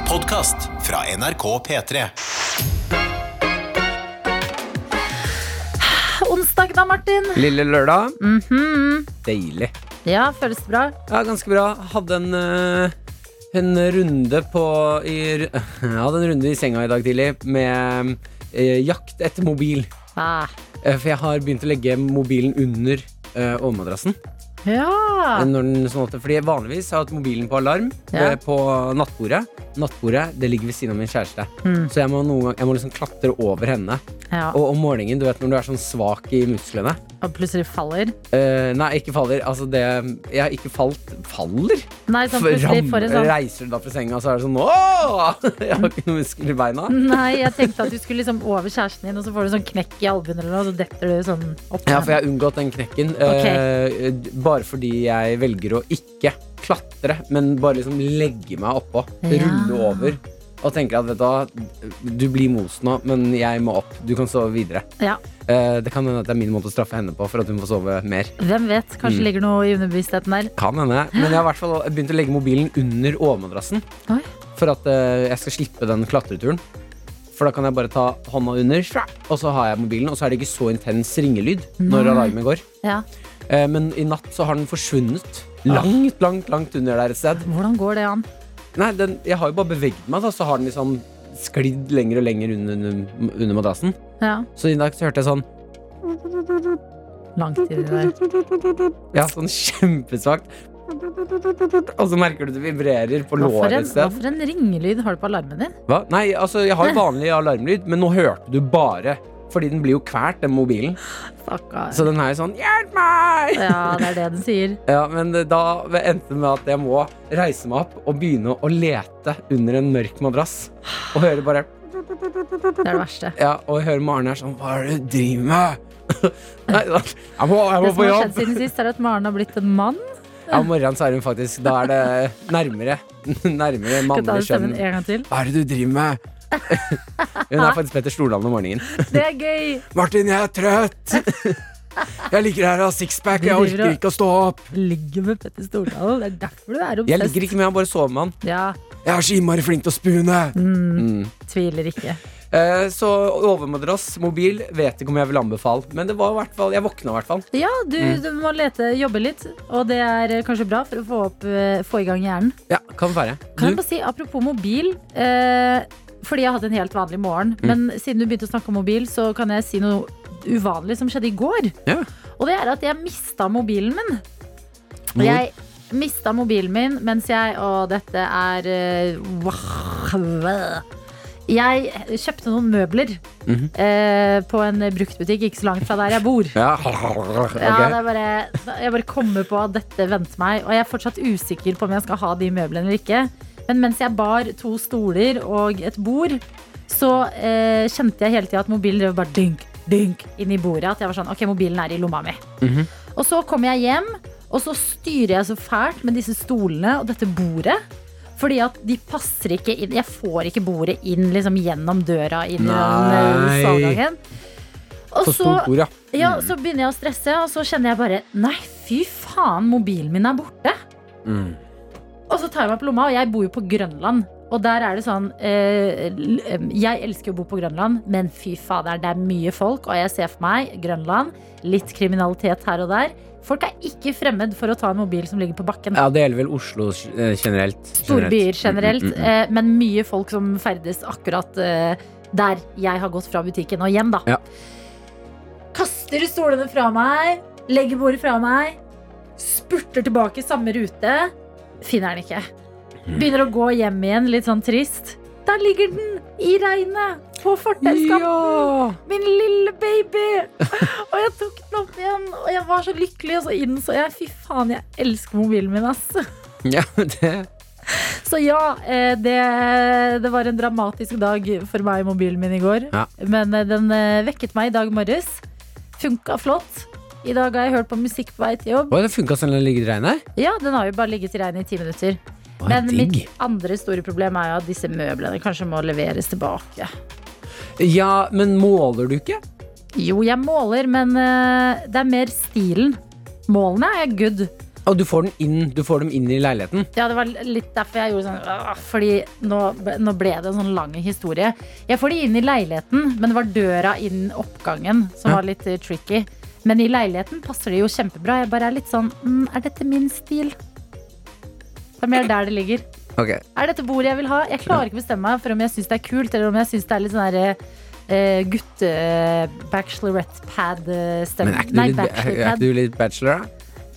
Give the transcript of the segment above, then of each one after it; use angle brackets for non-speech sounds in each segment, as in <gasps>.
En podkast fra NRK P3. Onsdag da, Martin. Lille lørdag. Mhm. Deilig. Ja, føles det bra? Ja, ganske bra. Hadde en, eh, en runde på i, Jeg <laughs> hadde en runde i senga i dag tidlig med eh, jakt etter mobil. Ah. Eh, for jeg har begynt å legge mobilen under eh, overmadrassen. Ja. Når den, sånn at, fordi vanligvis har jeg hatt mobilen på alarm Ja. eh, på nattbordet. Nattbordet det ligger ved siden av min kjæreste. Mm. Så jeg må, noen gang, jeg må liksom klatre over henne. ja. Og om morgenen, du vet når du er sånn svak i musklene Og plutselig faller. Eh, Nei, ikke faller. Altså det Jeg har ikke falt Faller? Nei, sånn plutselig ram- for en sånn Reiser du da fra senga, så er det sånn Åh! <laughs> Jeg har ikke noen muskler i beina. Nei, jeg tenkte at du skulle liksom over kjæresten din, og så får du sånn knekk i albuen eller noe, og så detter du sånn opp. Ja, for jeg har unngått den knekken. eh, bare fordi jeg velger å ikke klatre, men bare liksom legge meg oppå. Ja. Rulle over. Og tenker at vet du du blir mos nå, men jeg må opp. Du kan sove videre. Ja, Eh, det kan hende at det er min måte å straffe henne på for at hun får sove mer. Hvem vet? Kanskje Mm. ligger noe i underbevisstheten der. Kan hende. Men jeg har i hvert fall begynt å legge mobilen under overmadrassen. Oi. For at eh, jeg skal slippe den klatreturen. For da kan jeg bare ta hånda under, og så har jeg mobilen. Og så er det ikke så intens ringelyd når alarmen går. Ja. Eh, men i natt så har den forsvunnet. Langt, langt, langt under der et sted. Hvordan går det an? Nei, den, jeg har jo bare beveget meg, da, så har den liksom sklidd lenger og lenger under, under, under madrassen. Ja, Så i dag så hørte jeg sånn langt inni der. Ja, sånn kjempesvakt. Og så merker du det vibrerer på låret et et hva sted. for en ringelyd har du på alarmen din? Hva? Nei, altså, jeg har jo <laughs> vanlig alarmlyd, men nå hørte du bare Fordi den blir jo kvalt, den mobilen. Stakkars. Så den er jo sånn 'hjelp meg'! Ja, det er det den sier. <laughs> Ja, men da endte det med at jeg må reise meg opp og begynne å lete under en mørk madrass. Og høre bare Det er det verste. Ja, og høre Maren er sånn 'hva er det du driver med?' <laughs> Nei, da, jeg må, jeg må Det som har skjedd siden sist, er at Maren har blitt en mann. Ja, om morgenen så er hun faktisk Da er det nærmere. <laughs> Nærmere mannlig skjønn. Hva er det du driver med? Hun er faktisk Petter Stordalen om morgenen. <laughs> Det er gøy! Martin, jeg er trøtt. Jeg ligger her og har sixpack. Jeg orker ikke å stå opp. Ligger med Petter Stordalen. Det er derfor du er Jeg ligger ikke med, han, bare sover med han. Ja, Jeg er så innmari flink til å spune. mm, Mm. tviler ikke. Eh, så overmadrass, mobil, vet ikke om jeg vil anbefale. Men det var i hvert fall, jeg våkna i hvert fall. Ja, du, Mm. du må lete, jobbe litt, og det er eh, kanskje bra for å få, opp, eh, få i gang hjernen. Ja, kan være. Kan jeg Du? bare si, apropos mobil, eh, fordi jeg har hatt en helt vanlig morgen, Mm. men siden du begynte å snakke om mobil, så kan jeg si noe uvanlig som skjedde i går. Ja. Og det er at jeg mista mobilen min. Hvor? Jeg mista mobilen min mens jeg Og dette er uh, Jeg kjøpte noen møbler Mhm. eh, på en bruktbutikk ikke så langt fra der jeg bor. Ja, Ja, det er bare, jeg bare kommer på at dette venter meg, og jeg er fortsatt usikker på om jeg skal ha de møblene eller ikke. Men mens jeg bar to stoler og et bord, så eh, kjente jeg hele tida at mobilen drev bare dynk, dynk inn i bordet. At jeg var sånn, ok, mobilen er i lomma mi. Mhm. Og så kommer jeg hjem, og så styrer jeg så fælt med disse stolene og dette bordet. Fordi at de passer ikke inn Jeg får ikke bordet inn liksom gjennom døra inn i eh, Nei. svalgangen. Og Så stort bord, ja. ja, så begynner jeg å stresse, og så kjenner jeg bare Nei, fy faen, mobilen min er borte. Mm. Og så tar jeg meg på lomma, og jeg bor jo på Grønland. Og der er det sånn eh, eh, Jeg elsker å bo på Grønland, men fy fader, det er mye folk. Og jeg ser for meg Grønland, litt kriminalitet her og der. Folk er ikke fremmed for å ta en mobil som ligger på bakken. Ja, det gjelder vel Oslo eh, generelt. Storbyer generelt, Mm, mm, mm, mm. eh, men mye folk som ferdes akkurat eh, der jeg har gått fra butikken og hjem, da. Ja. Kaster stolene fra meg, legger bordet fra meg, spurter tilbake samme rute. Finner den ikke. Begynner å gå hjem igjen, litt sånn trist. Der ligger den! I regnet! På fortauskanten! Ja! Min lille baby! Og jeg tok den opp igjen, og jeg var så lykkelig, og så innså jeg fy faen, jeg elsker mobilen min, ass. <laughs> ja, det Så ja, eh, det, det var en dramatisk dag for meg i mobilen min i går. Ja. Men eh, den eh, vekket meg i dag morges. Funka flott. I dag har jeg hørt på musikk på vei til jobb. Oi, det funka sånn den ligger i regnet? Ja, den har jo bare ligget i regnet i ti minutter. Oi, Men digg. mitt andre store problem er jo at disse møblene kanskje må leveres tilbake. Ja, men måler du ikke? Jo, jeg måler, men eh, det er mer stilen. Målene er good. Og du får, den inn, du får dem inn i leiligheten. Ja, det var litt derfor jeg gjorde sånn øh, Fordi nå, nå ble det en sånn lang historie. Jeg får de inn i leiligheten, men det var døra inn oppgangen som Ja. var litt eh, tricky. Men i leiligheten passer det jo kjempebra. Jeg bare er litt sånn mm, Er dette min stil? Det er mer der det ligger. Okay. Er dette bordet jeg vil ha? Jeg klarer ikke å bestemme meg for om jeg syns det er kult, eller om jeg syns det er litt sånn derre Uh, gutte-bachelorette-pad-stemning. Men er ikke, Nei, du litt bachelor, da?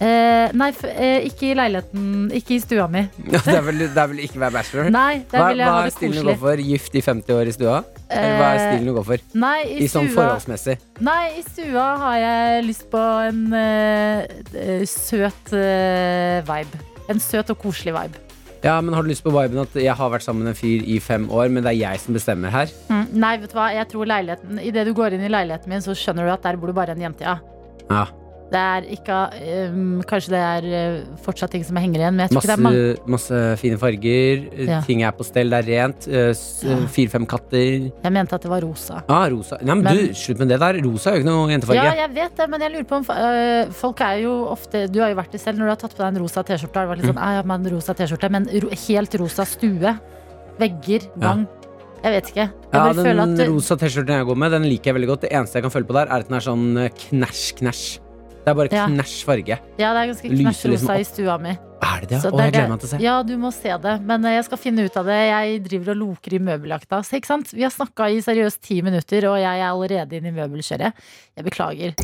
Uh, nei, eh, ikke i leiligheten. Ikke i stua mi. Ja, <laughs> det, er vel, det er vel ikke være bachelor? Nei, der Hva, vil jeg hva ha det stilen du går for? Gift i 50 år i stua? Eller hva er Eh, stilen du går for? Nei, i, I sånn stua, forholdsmessig. nei, i stua har jeg lyst på en eh, eh, søt uh, vibe. En søt og koselig vibe. Ja, men Har du lyst på viben at jeg har vært sammen med en fyr i fem år, men det er jeg som bestemmer her? Mm, nei, vet du hva, jeg tror leiligheten Idet du går inn i leiligheten min, så skjønner du at der bor det bare en jente, ja. Ja, Det er ikke um, Kanskje det er eh, fortsatt ting som henger igjen, Masse, masse fine farger, Ja. ting er på stell, det er rent. eh, Ja. Fire-fem katter. Jeg mente at det var rosa. Ah, rosa. Nei, men, Men- du, slutt med det der. Rosa er jo ikke noe jentefarge. Ja, jeg vet det, men jeg lurer på om øh, folk er jo ofte Du har jo vært det selv når du har tatt på deg en rosa T-skjorte. har det vært litt sånn, mm. ja, men rosa T-skjorte Men ro, helt rosa stue. Vegger, gang. Jeg vet ikke. Jeg Ja, den at rosa T-skjorten jeg går med, den liker jeg veldig godt. Det eneste jeg kan føle på der, er at den er sånn eh, knæsj-knæsj. Det er bare Ja. knæsj farge. Ja, det er ganske knæsj liksom rosa i stua mi. Er det det? Så Å, jeg gleder meg til å se. Ja, du må se det. Men eh, jeg skal finne ut av det. Jeg driver og loker i møbeljakta. Så, ikke sant? Vi har snakka i seriøst ti minutter, og jeg er allerede inne i møbelkjøret. Jeg beklager.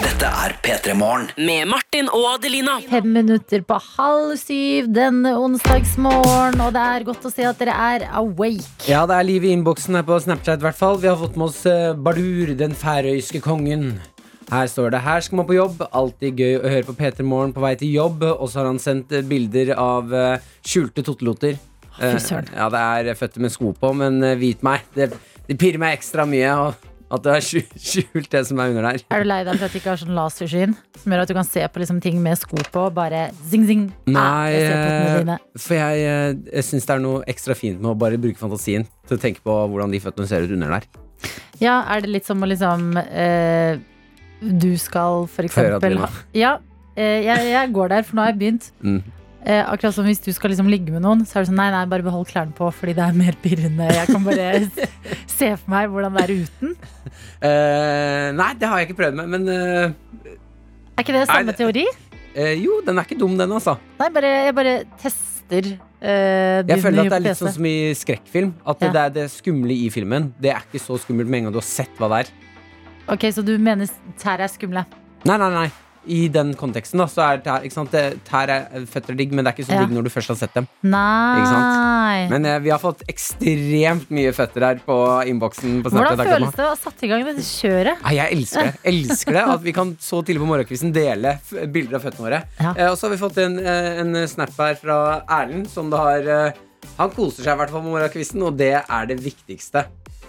Dette er P3 Morgen. Med Martin og Adelina. Fem minutter på halv syv denne onsdagsmorgen, og det er godt å se at dere er awake. Ja, det er liv i innboksen her på Snapchat i hvert fall. Vi har fått med oss eh, Bardur, den færøyske kongen. Her står det 'Her skal man på jobb'. Alltid gøy å høre på P3 Morgen på vei til jobb. Og så har han sendt eh, bilder av eh, skjulte totteloter. Uh, ja, det er føtter med sko på, men eh, vit meg. Det, det pirrer meg ekstra mye og at det er <laughs> skjult, det som er under der. Er du lei deg for at du ikke har sånn lasersyn? Som gjør at du kan se på liksom ting med sko på, bare zing, zing. Ah, Nei, jeg eh, for jeg, eh, jeg syns det er noe ekstra fint med å bare bruke fantasien til å tenke på hvordan de føttene ser ut under der. Ja, er det litt som å liksom eh, Du skal for eksempel ha- Ja, eh, jeg, jeg går der, for nå har jeg begynt. Mm. Eh, akkurat som hvis du skal liksom ligge med noen, så er det sånn nei, nei, bare behold klærne på, fordi det er mer pirrende. Jeg kan bare <laughs> se for meg hvordan det er uten. Uh, nei, det har jeg ikke prøvd med, men uh, Er ikke det samme nei, teori? Uh, jo, den er ikke dum, den, altså. Nei, bare, jeg bare tester Jeg føler at det er litt sånn som i skrekkfilm. At Ja. det er det skumle i filmen. Det er ikke så skummelt med en gang du har sett hva det er. Ok, så du mener tær er skumle? Nei, nei, nei. I den konteksten, da, så er tær, ikke sant? Tær er føtter digg, men det er ikke så Ja. digg når du først har sett dem. Nei. Men eh, vi har fått ekstremt mye føtter her på innboksen. Hvordan føles det å ha satt i gang dette kjøret? Nei, jeg elsker det. Elsker det At vi kan så tidlig på morgenkvisten dele bilder av føttene våre. Ja. Eh, og så har vi fått en, eh, en snap her fra Erlend, som det har eh, Han koser seg i hvert fall på morgenkvisten, og det er det viktigste.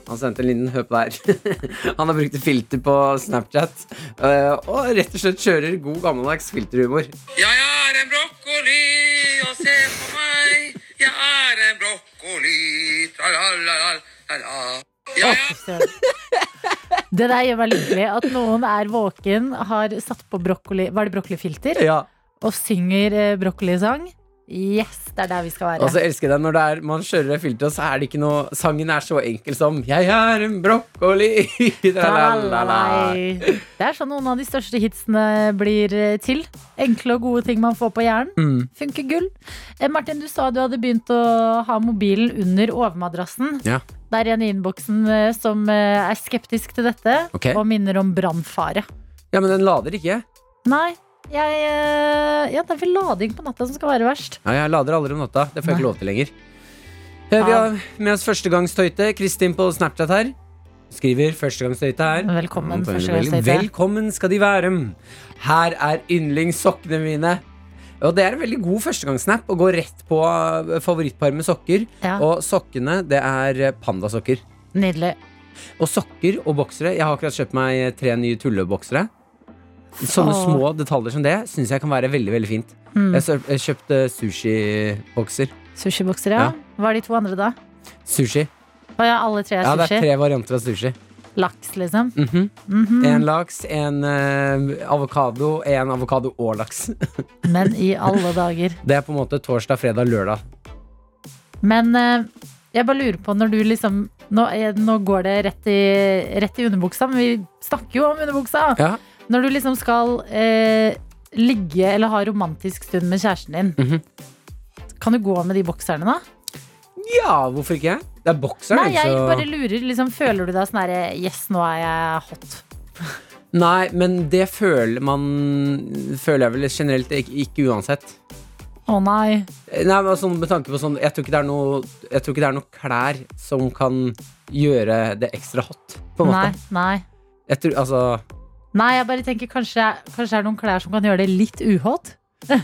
Han sendte en liten høp der. <laughs> Han har brukt filter på Snapchat. eh, og rett og slett kjører god gammeldags filterhumor. Jeg er en brokkoli, og se på meg. Jeg er en brokkoli. Tra-la-la-la-la. Jeg <laughs> er Det der gjør meg lykkelig. At noen er våken, har satt på brokkoli Var det brokkolifilter? Ja Og synger eh, brokkolisang. Yes, det er der vi skal være. Og så elsker jeg det når det er, man kjører filter filteret, så er det ikke noe Sangen er så enkel som 'Jeg er en brokkoli'. Det er sånn noen av de største hitsene blir eh, til. Enkle og gode ting man får på hjernen. Mm. Funker gull. Eh, Martin, du sa du hadde begynt å ha mobilen under overmadrassen. Ja. Det er en i innboksen eh, som er skeptisk til dette, okay. og minner om brannfare. ja, men den lader ikke. Nei, jeg eh, Ja, det er vel lading på natta som skal være verst. Ja, jeg lader aldri om natta. Det får jeg ikke lov til lenger. Eh, Vi har med oss førstegangstøyte. Kristin på Snapchat her. Skriver førstegangstøyte her. Velkommen, Mm, førstegangstøyte. Velkommen skal de være. Her er yndlingssokkene mine. Og Det er en veldig god førstegangssnap å gå rett på eh, favorittpar med sokker. Ja. Og sokkene, det er eh, pandasokker. Nydelig. Og sokker og boksere. Jeg har akkurat kjøpt meg tre nye tulleboksere. Sånne Åh. små detaljer som det syns jeg kan være veldig veldig fint. Mm. Jeg så- jeg kjøpte sushibokser. Sushibokser, ja. Ja. Hva er de to andre, da? Sushi. Å ja, alle tre er Ja, det sushi? er tre varianter av sushi. Laks, liksom. Mhm. Mhm. En laks, en eh, avokado, en avokado og laks. <laughs> Men i alle dager. Det er på en måte torsdag, fredag, lørdag. Men eh, jeg bare lurer på når du liksom Nå, er, nå går det rett i, rett i underbuksa, men vi snakker jo om underbuksa. Ja. Når du liksom skal eh, ligge eller ha romantisk stund med kjæresten din, Mhm. kan du gå med de bokserne da? Ja, hvorfor ikke? Det er bokseren, Nei, jeg så bare lurer. Liksom, føler du deg sånn herre Yes, nå er jeg hot. Nei, men det føler man Føler jeg vel generelt ikke, ikke uansett. Å nei. Nei, men sånn, med tanke på sånn Jeg tror er noe Jeg tror ikke det er noe klær som kan gjøre det ekstra hot, på en Nei, nei. Jeg tror, altså Nei, jeg bare tenker kanskje, kanskje det er noen klær som kan gjøre det litt uhot. <laughs>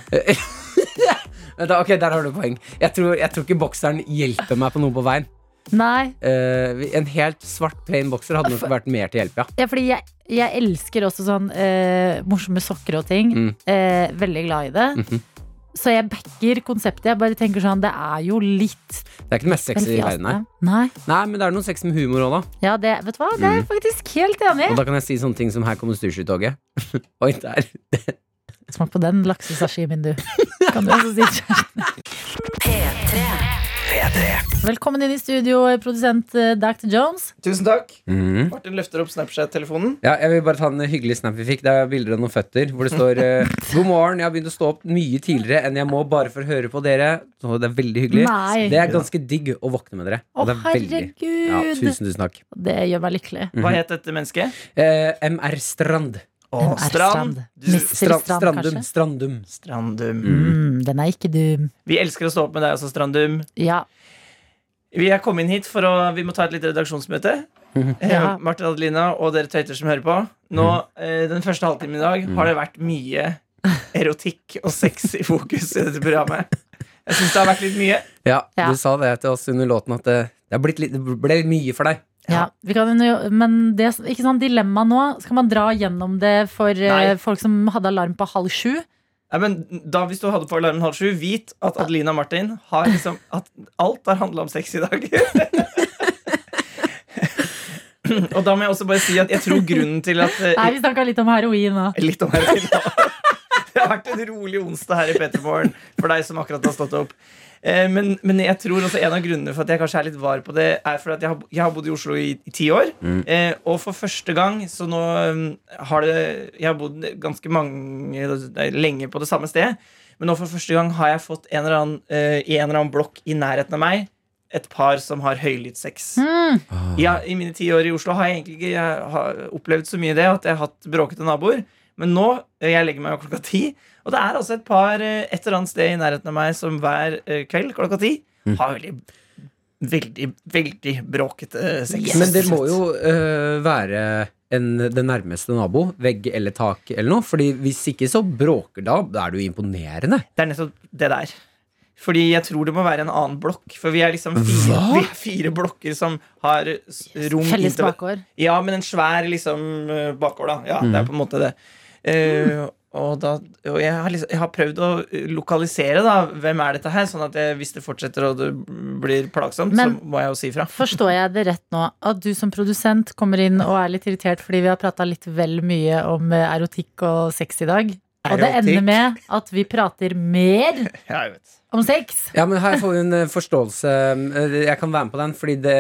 Ok, der har du poeng. Jeg tror, jeg tror ikke bokseren hjelper meg på noe på veien. Nei. Eh, en helt svart, plain bokser hadde nok vært mer til hjelp, ja. Ja, fordi jeg, jeg elsker også sånn eh, morsomme sokker og ting. Mm. Eh, veldig glad i det. Mhm. Så jeg backer konseptet. Jeg bare tenker sånn, Det er jo litt Det er ikke det mest sexy i verden her. Nei. Nei, men det er noe sex med humor òg, da. Ja, det, vet du hva? Det er jeg faktisk helt enig Og i. da kan jeg si sånne ting som her kommer styrskytoget. <laughs> Oi, der. Smak på den laksesashimien, du. Kan du også si Velkommen inn i studio, produsent eh, Dr. Jones. Tusen takk. Mm. Martin løfter opp Snapchat-telefonen. Ja, jeg vil bare ta en hyggelig snap vi fikk. Det er bilder av noen føtter hvor det står eh, <laughs> God morgen, jeg har begynt å stå opp mye tidligere enn jeg må bare for å høre på dere. Så det er veldig hyggelig. Nei. Det er ganske digg å våkne med dere. Å, Og det er herregud. ja, Tusen, tusen takk. Det gjør meg lykkelig. Hva het dette mennesket? Eh, MR Strand. Å, MR Strand. Strand, Strandum. kanskje? Strandum. Strandum. Mm, den er ikke dum. Vi elsker å stå opp med deg også, Strandum. Ja. Vi er kommet inn hit for å Vi må ta et lite redaksjonsmøte. Eh, Ja. Martin Adelina og dere tøyter som hører på. Nå, eh, Den første halvtimen i dag har det vært mye <laughs> erotikk og sex i fokus i dette programmet. Jeg syns det har vært litt mye. Ja, Ja. du sa det til oss under låten at det, det, har blitt litt, det ble litt mye for deg. Ja, vi kan, men det ikke sånn dilemma nå Skal man dra gjennom det for eh, Nei. folk som hadde alarm på halv sju? Nei, men da Hvis du hadde på alarmen halv sju, vit at Adelina Martin har liksom At alt har handla om sex i dag. <laughs> og da må jeg også bare si at jeg tror grunnen til at eh, Nei, vi snakka litt om heroin nå. Litt om heroin. <laughs> Det har vært en rolig onsdag her i Petermorgen for deg som akkurat har stått opp. Eh, Men, men jeg tror også en av grunnene for at jeg kanskje er litt var på det, er for at jeg har, jeg har bodd i Oslo i, i ti år. Eh, og for første gang så nå um, har det Jeg har bodd ganske mange lenge på det samme sted. Men nå for første gang har jeg fått en eller annen, eh, i en eller annen blokk i nærheten av meg et par som har høylydssex. Mm. Ja, I mine ti år i Oslo har jeg egentlig ikke jeg har opplevd så mye det at jeg har hatt bråkete naboer. Men nå eh, jeg legger meg klokka ti, og det er altså et par eh, et eller annet sted i nærheten av meg som hver eh, kveld klokka ti har veldig, veldig, veldig bråkete sex. Men det må jo uh, være en, den nærmeste nabo, vegg eller tak eller noe. Fordi hvis ikke så bråker da, da er det jo imponerende. Det er nettopp det der. Fordi jeg tror det må være en annen blokk. For vi er liksom fire, vi er fire blokker som har rom Felles bakgård. Ja, men en svær liksom bakgård, da. Ja, det er på en måte det. Eh, og da, og jeg, har liksom, jeg har prøvd å lokalisere da hvem er dette her, sånn at jeg, hvis det fortsetter og det blir plagsomt, Men- så må jeg jo si fra. Forstår jeg det rett nå? At du som produsent kommer inn og er litt irritert fordi vi har prata litt vel mye om erotikk og sex i dag? Og det ender med at vi prater mer <laughs> Ja, om sex? Ja, men her får vi en forståelse. Jeg kan være med på den, fordi det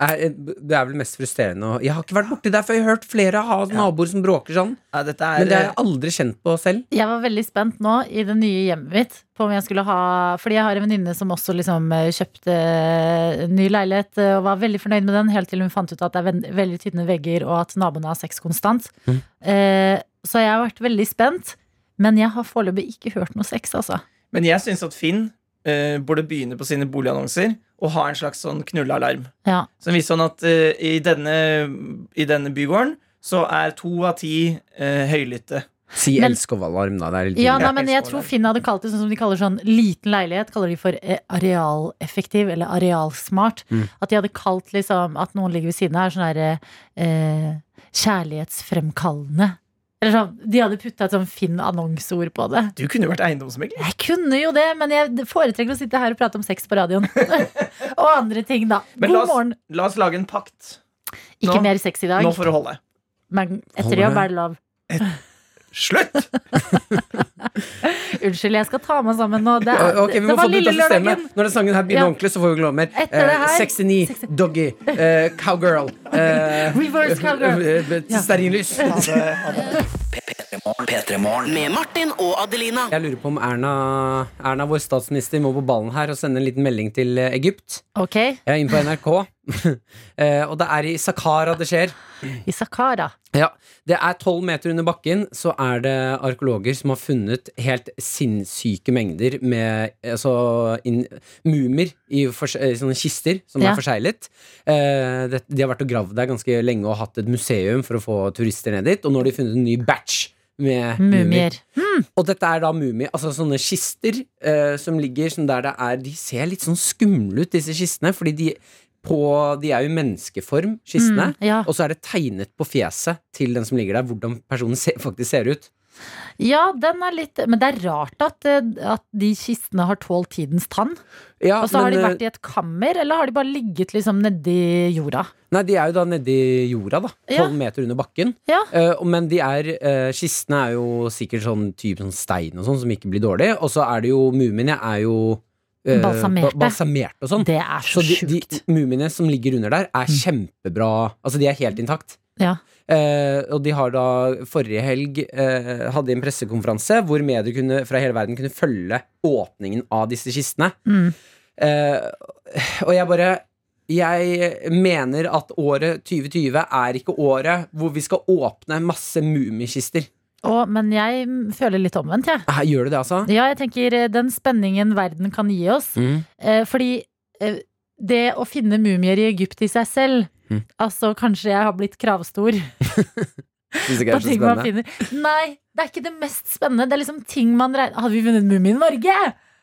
er, det er vel mest frustrerende. å- Jeg har ikke vært borti det, for jeg har hørt flere ha naboer som bråker sånn. Ja, dette er, Men det har jeg aldri kjent på selv. Jeg var veldig spent nå i det nye hjemmet mitt på om jeg skulle ha Fordi jeg har en venninne som også liksom eh, kjøpte ny leilighet eh, og var veldig fornøyd med den, helt til hun fant ut at det er veldig tynne vegger og at naboene har sex konstant. Mm. Eh, så jeg har vært veldig spent. Men jeg har foreløpig ikke hørt noe sex, altså. Men jeg syns at Finn eh, burde begynne på sine boligannonser og ha en slags sånn knullealarm. Ja. Som viser sånn at uh, i, denne, i denne bygården så er to av ti uh, høylytte. Si Men- elskovalarm, da. Det er litt Ja, nei, men jeg tror. Finn hadde kalt det sånn som de kaller sånn liten leilighet, kaller de for eh, arealeffektiv eller arealsmart. Mm. At de hadde kalt liksom at noen ligger ved siden av, er sånn derre eh, kjærlighetsfremkallende. Eller sånn, De hadde putta et sånn Finn-annonseord på det. Du kunne jo vært eiendomsmegler. Jeg kunne jo det, men jeg foretrekker å sitte her og prate om sex på radioen. <laughs> og andre ting, da. Men God la oss- morgen. La oss lage en pakt. Ikke Nå- mer sex i dag, Nå får å holde. men etter jobb er det lov. Slutt! <laughs> Unnskyld, jeg skal ta meg sammen nå. Det, er, Ok, vi det må var lille lørdagen. Når den sangen her begynner Ja. ordentlig, så får vi glemme mer. Etter det her- 69, 60. Doggy, eh, Cowgirl. eh, <laughs> Reverse cowgirl. eh, eh, Stearinlys. P3morgen. Med Martin og Adelina. Jeg lurer på om Erna, Erna, vår statsminister, må på ballen her og sende en liten melding til eh, Egypt. Ok, Jeg er inne på NRK, <laughs> Eh, og det er i Saqqara det skjer. i Sakara. Ja, Det er tolv meter under bakken, så er det arkeologer som har funnet helt sinnssyke mengder med altså, in, mumier i eh, sånne kister som Ja. er forseglet. Eh, det, de har vært og gravd der ganske lenge og hatt et museum for å få turister ned dit, og nå har de funnet en ny batch. Med mumier. Mumier. Og dette er da mumier, altså sånne kister eh, som ligger sånn der det er De ser litt sånn skumle ut, disse kistene, fordi de, på, de er jo i menneskeform, kistene. Mm, ja. Og så er det tegnet på fjeset til den som ligger der, hvordan personen se, faktisk ser ut. Ja, den er litt Men det er rart at, eh, at de kistene har tålt tidens tann. Ja, Og så har men, de eh, vært i et kammer, eller har de bare ligget liksom nedi jorda? Nei, de er jo da nedi jorda, da. Ja. Tolv meter under bakken. Ja. Uh, men de er uh, Kistene er jo sikkert sånn type sånn stein og sånn, som ikke blir dårlig. Og så er det jo Mumiene er jo Balsamerte. balsamerte og sånn. Det er så, Så de, de mumiene som ligger under der, er kjempebra. Altså, de er helt intakt. Ja. Eh, og de har da forrige helg eh, hadde en pressekonferanse hvor medier kunne, fra hele verden kunne følge åpningen av disse kistene. Mm. Eh, og jeg bare Jeg mener at året 2020 er ikke året hvor vi skal åpne masse mumikister. Å, men jeg føler litt omvendt, jeg. Ja. Gjør du det, altså? Ja, jeg tenker eh, den spenningen verden kan gi oss. Mm. Eh, fordi eh, det å finne mumier i Egypt i seg selv Mm. Altså, kanskje jeg har blitt kravstor <laughs> Synes ikke det på er så ting man spennende. finner. Nei, det er ikke det mest spennende. Det er liksom ting man regner Hadde vi funnet mummi i Norge?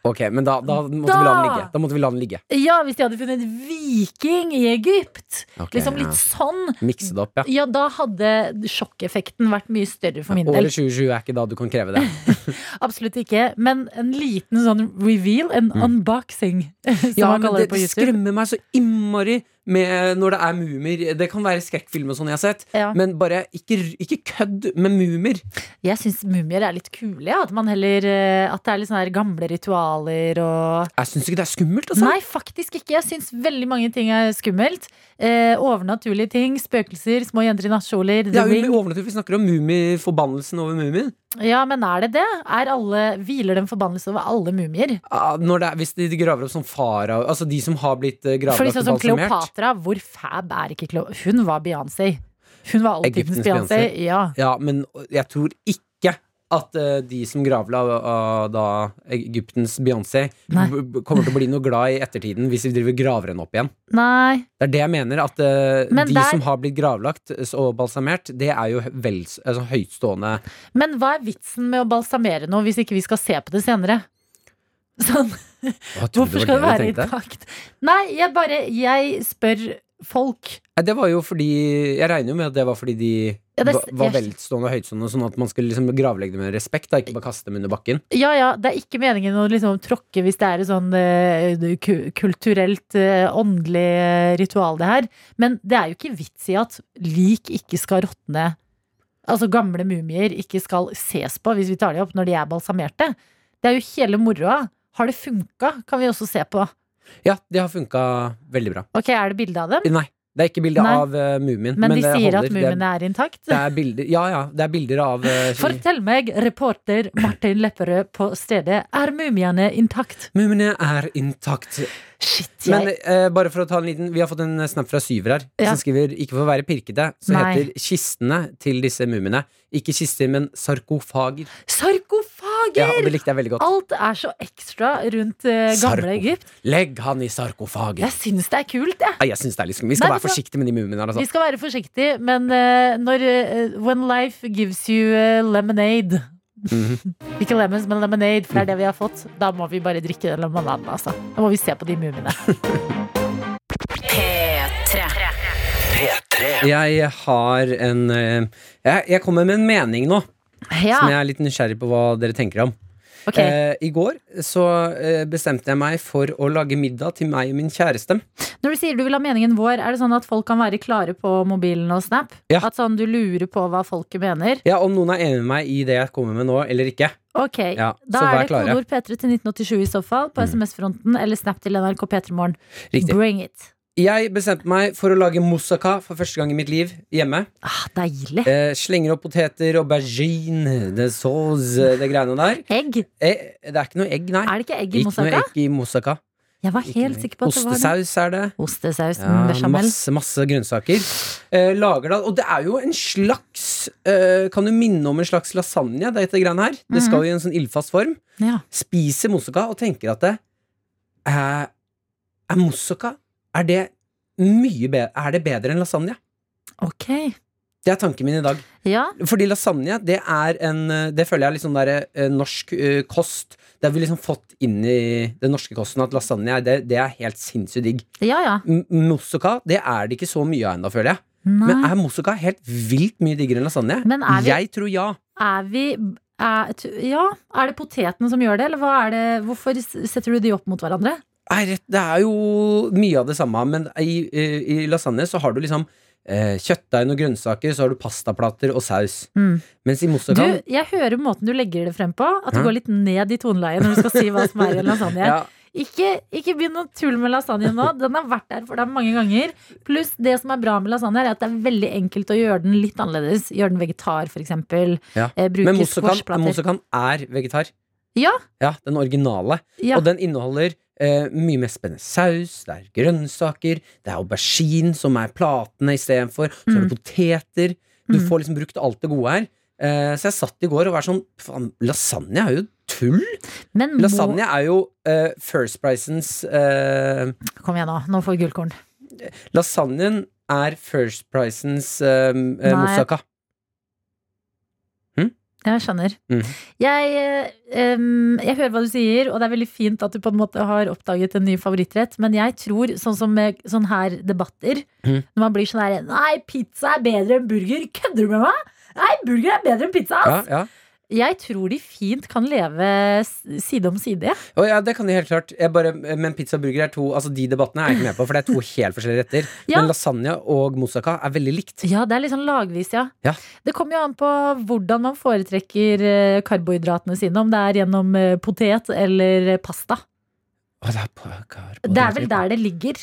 Ok, men da, da måtte Da! Da måtte vi la den ligge. Ja, hvis de hadde funnet viking i Egypt. Okay, liksom ja. litt sånn. Mikse det opp, ja. Ja, da hadde sjokkeffekten vært mye større for min del. Året 2020 er ikke da du kan kreve det. <laughs> <laughs> Absolutt ikke. Men en liten sånn reveal, en unboxing, <laughs> som Ja, man kaller det, det på det skremmer meg så innmari med når det er mumier. Det kan være skrekkfilmer sånn jeg har sett, Ja. men bare ikke, ikke kødd med mumier. Jeg syns mumier er litt kule. Ja. At, man heller, eh, at det er litt sånne gamle ritualer og Jeg syns ikke det er skummelt, altså. Nei, faktisk ikke. Jeg syns veldig mange ting er skummelt. Eh, overnaturlige ting. Spøkelser, små jenter i nattkjoler. Det er jo overnaturlig. Vi snakker om mumieforbannelsen over mumien. Ja, men er det det? Er alle, hviler det en forbannelse over alle mumier? Ah, Når det hvis de graver opp som farao Altså de som har blitt eh, Fordi gravlagt sånn som balsamert. Kleopatra, hvor fab er ikke Kleopatra? Hun var Beyoncé. Hun var alltidens. Beyoncé. Ja. Ja, men jeg tror ikke at uh, de som gravla uh, da Egyptens Beyoncé, kommer til å bli noe glad i ettertiden hvis vi driver graver henne opp igjen. Nei. Det er det jeg mener. At uh, Men de der- som har blitt gravlagt og balsamert, det er jo vel altså, høytstående Men hva er vitsen med å balsamere noe hvis ikke vi skal se på det senere? <laughs> Sånn, hvorfor skal det være det du intakt? Nei, jeg bare Jeg spør folk. Nei, Det var jo fordi Jeg regner jo med at det var fordi de Ja, det- var velstående og høytstående, sånn at man skulle liksom gravlegge det med respekt, da, ikke bare kaste dem under bakken. Ja, ja, det er ikke meningen å liksom tråkke hvis det er et sånn uh, kulturelt, uh, åndelig eh, ritual, det her. Men det er jo ikke vits i at lik ikke skal råtne. Altså gamle mumier ikke skal ses på hvis vi tar de opp når de er balsamerte. Det er jo hele moroa. Har det funka, kan vi også se på. Ja, de har funka veldig bra. Ok, er det bilde av dem? Nei, det er ikke bilde av uh, mumien. Men, de det sier holder. at mumiene er intakt? det, er bilder Ja, ja, det er bilder av uh, Fortell meg, reporter Martin Lepperød på stedet, er mumiene intakt? Mumiene er intakt. Shit, jeg Men uh, bare for å ta en liten Vi har fått en snap fra Syver her, Ja. som skriver ikke for å være pirkete, så Nei. heter kistene til disse mumiene ikke kister, men sarkofager. Sarkofager! Ja, det likte jeg veldig godt. Alt er så ekstra rundt eh, gamle Sarko- Egypt. Legg han i sarkofager. Jeg syns det er kult, jeg. Nei, jeg synes det er liksom. Vi skal Nei, være forsiktige med de mumiene her. Vi Altså. skal være forsiktige, men eh, når eh, When life gives you eh, lemonade <laughs> Mhm. Ikke lemons, men lemonade, for det er det vi har fått. Da må vi bare drikke den lemonaden, altså. Da må vi se på de mumiene. P3. P3. Jeg har en eh, jeg, jeg kommer med en mening nå, Ja. som jeg er litt nysgjerrig på hva dere tenker om. Okay. Eh, I går så eh, bestemte jeg meg for å lage middag til meg og min kjæreste. Når du sier du vil ha meningen vår, er det sånn at folk kan være klare på mobilen og Snap? Ja. At sånn du lurer på hva folket mener? Ja, Om noen er enig med meg i det jeg kommer med nå, eller ikke. Ok, Ja, da er det. Mm. kodeord P3 til 1987 i så fall, på SMS-fronten, eller Snap til NRK P3morgen. Bring it. Jeg bestemte meg for å lage moussaka for første gang i mitt liv hjemme. Ah, deilig. Eh, slenger opp poteter, aubergine, det sauce, det greiene der. Egg. Eh, det er ikke noe egg, nei. Er det ikke egg i Ikke noe egg i moussaka. Jeg var helt sikker på at det var det. Ostesaus er det. Ostesaus Ja, masse, masse grønnsaker. Eh, lager det, og det er jo en slags eh, Kan du minne om en slags lasagne, dette greiene her? Det skal jo i en sånn ildfast form. Ja. Spiser moussaka og tenker at det eh, er moussaka Er det mye bedre Er det bedre enn lasagne? Ok. Det er tanken min i dag. Ja, Fordi lasagne, det er en Det føler jeg er litt sånn der eh, norsk eh, kost. Det har vi liksom fått inn i den norske kosten at lasagne det, det er helt sinnssykt digg. ja. ja. Moussaka, det er det ikke så mye av ennå, føler jeg. Nei. Men er moussaka helt vilt mye diggere enn lasagne? Men er vi- Jeg tror ja. Er vi er, Ja, er det potetene som gjør det, eller er det Hvorfor setter du de opp mot hverandre? Rett- Det er jo mye av det samme, men i, i, lasagne så har du liksom eh, kjøttdeig og grønnsaker, så har du pastaplater og saus. Mm. Mens i Du, moussaka jeg hører måten du legger det frem på, at du Hæ? går litt ned i toneleiet når du skal si hva som er i en lasagne. ja, Ikke, ikke begynn å tulle med lasagne nå. Den har vært der for deg mange ganger. Pluss det som er bra med lasagne, er at det er veldig enkelt å gjøre den litt annerledes. Gjøre den vegetar, eksempel. ja. Eh, bruke Men moussakan, moussakan er vegetar. Ja. Ja, Den originale. Ja. Og den inneholder eh, mye mer spennende saus, det er grønnsaker, det er aubergine som er platene istedenfor, så har Mm. du poteter. Du Mm. får liksom brukt alt det gode her. Eh, så jeg satt i går og var sånn Faen, lasagne er jo tull! Men må, Lasagne er jo eh, First Pricens eh, Kom igjen nå, nå får vi gullkorn. Lasagnen er First Pricens eh, eh, moussaka. Jeg skjønner. Mm. Jeg, um, jeg hører hva du sier, og det er veldig fint at du på en måte har oppdaget en ny favorittrett, men jeg tror, sånn som med sånn her debatter, mm. når man blir sånn her Nei, pizza er bedre enn burger. Kødder du med meg? Nei, burger er bedre enn pizza, ass! Ja, ja. Jeg tror de fint kan leve side om side. Ja, oh, ja, det kan de helt klart. Jeg bare, men pizza og burger er to Altså De debattene er jeg ikke med på, for det er to helt forskjellige retter. <laughs> Ja. Men lasagne og moussaka er veldig likt. Ja, det er litt sånn lagvis, ja. Ja. Det kommer jo an på hvordan man foretrekker eh, karbohydratene sine, om det er gjennom eh, potet eller pasta. Det, er vel der det ligger.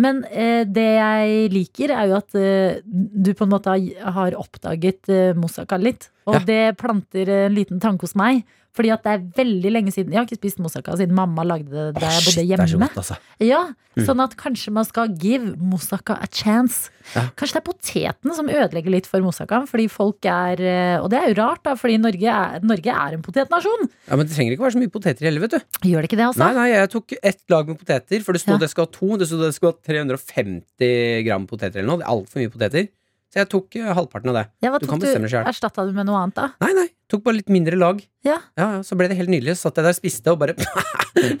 Men eh, det jeg liker, er jo at eh, du på en måte har, har oppdaget eh, moussaka litt. Og Ja. det planter en liten tanke hos meg. Fordi at det er veldig lenge siden Jeg har ikke spist moussaka siden mamma lagde det da jeg shit, hjemme. det er så godt, altså. Ja, Mm. Sånn at kanskje man skal give moussaka a chance. Ja. Kanskje det er potetene som ødelegger litt for moussakaen. Fordi folk er eh, Og det er jo rart, da, fordi Norge er, Norge er en potetnasjon. Ja, Men det trenger ikke være så mye poteter i hele, vet du. Gjør det ikke det, altså? Nei, nei, jeg tok ett lag med poteter, for det sto Ja. det skal ha to. Det sto det skal ha 350 gram poteter eller noe. Det er altfor mye poteter. Så jeg tok eh, halvparten av det. Ja, hva Du tok kan bestemme selv. Erstatta du med noe annet, da? Nei, nei, tok bare litt mindre lag. Ja. Ja, ja, Så ble det helt nydelig. Så satt jeg der, og spiste og bare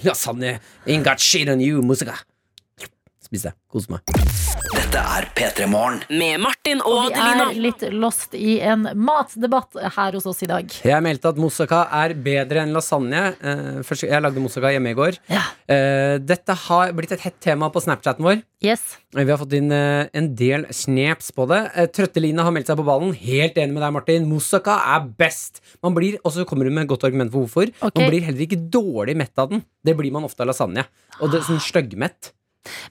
Lasagne. Shit on you, musica. Spiste. Koste meg. Dette er P3 Morgen. Med Martin Og og vi er litt lost i en matdebatt her hos oss i dag. Jeg meldte at moussaka er bedre enn lasagne. Eh, jeg lagde moussaka hjemme i går. Ja. Eh, dette har blitt et hett tema på Snapchaten vår. Yes. Vi har fått inn eh, en del snaps på det. Trøtteline har meldt seg på ballen. Helt enig med deg, Martin. Moussaka er best. Man blir, Og så kommer hun med et godt argument for hvorfor. Okay. Man blir heller ikke dårlig mett av den. Det blir man ofte av lasagne. Og det er sånn styggmett.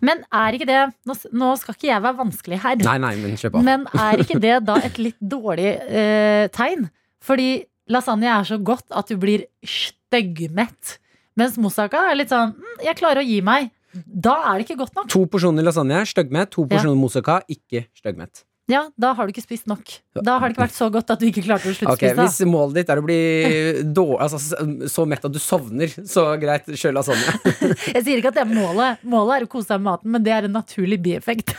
Men er ikke det Nå, skal ikke jeg være vanskelig her. Nei, nei, men kjør på. Men er ikke det da et litt dårlig eh, tegn? Fordi lasagne er så godt at du blir styggmett. Mens moussaka er litt sånn mm, Jeg klarer å gi meg. Da er det ikke godt nok. To porsjoner lasagne, styggmett. To Ja. porsjoner moussaka, ikke styggmett. Ja, Da har du ikke spist nok. Da har det ikke vært så godt at du ikke klarte å Ok, sluttspise. Hvis målet ditt er å bli dårlig, altså, så mett at du sovner, så greit, kjør lasagne. <laughs> Jeg sier ikke at det er målet. Målet er å kose seg med maten, men det er en naturlig bieffekt.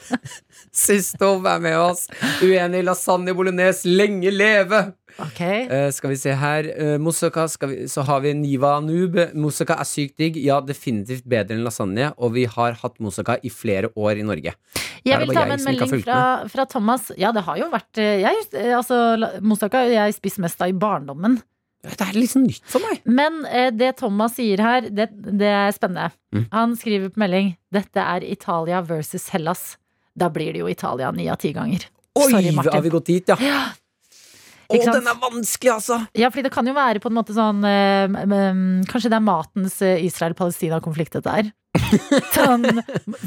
<laughs> Sistov er med oss. Uenig lasagne bolognese, lenge leve! Ok Uh, skal vi se her. Uh, moussaka, vi, så har vi Niva Noob. Moussaka er sykt digg. Ja, definitivt bedre enn lasagne. Og vi har hatt moussaka i flere år i Norge. Jeg vil ta med en melding fra, fra Thomas. Ja, det har jo vært eh, jeg, altså, Moussaka jeg spist mest av i barndommen. Det er sånn nytt for meg. Men eh, det Thomas sier her, det, det er spennende. Mm. Han skriver på melding Dette er Italia versus Hellas. Da blir det jo Italia ni av ti ganger. Oi, Sorry, Martin. har vi gått dit, ja? Ja, Å, den er vanskelig, altså! Ja, fordi det kan jo være på en måte sånn eh, Kanskje det er matens eh, Israel-Palestina-konflikt dette er. Sånn,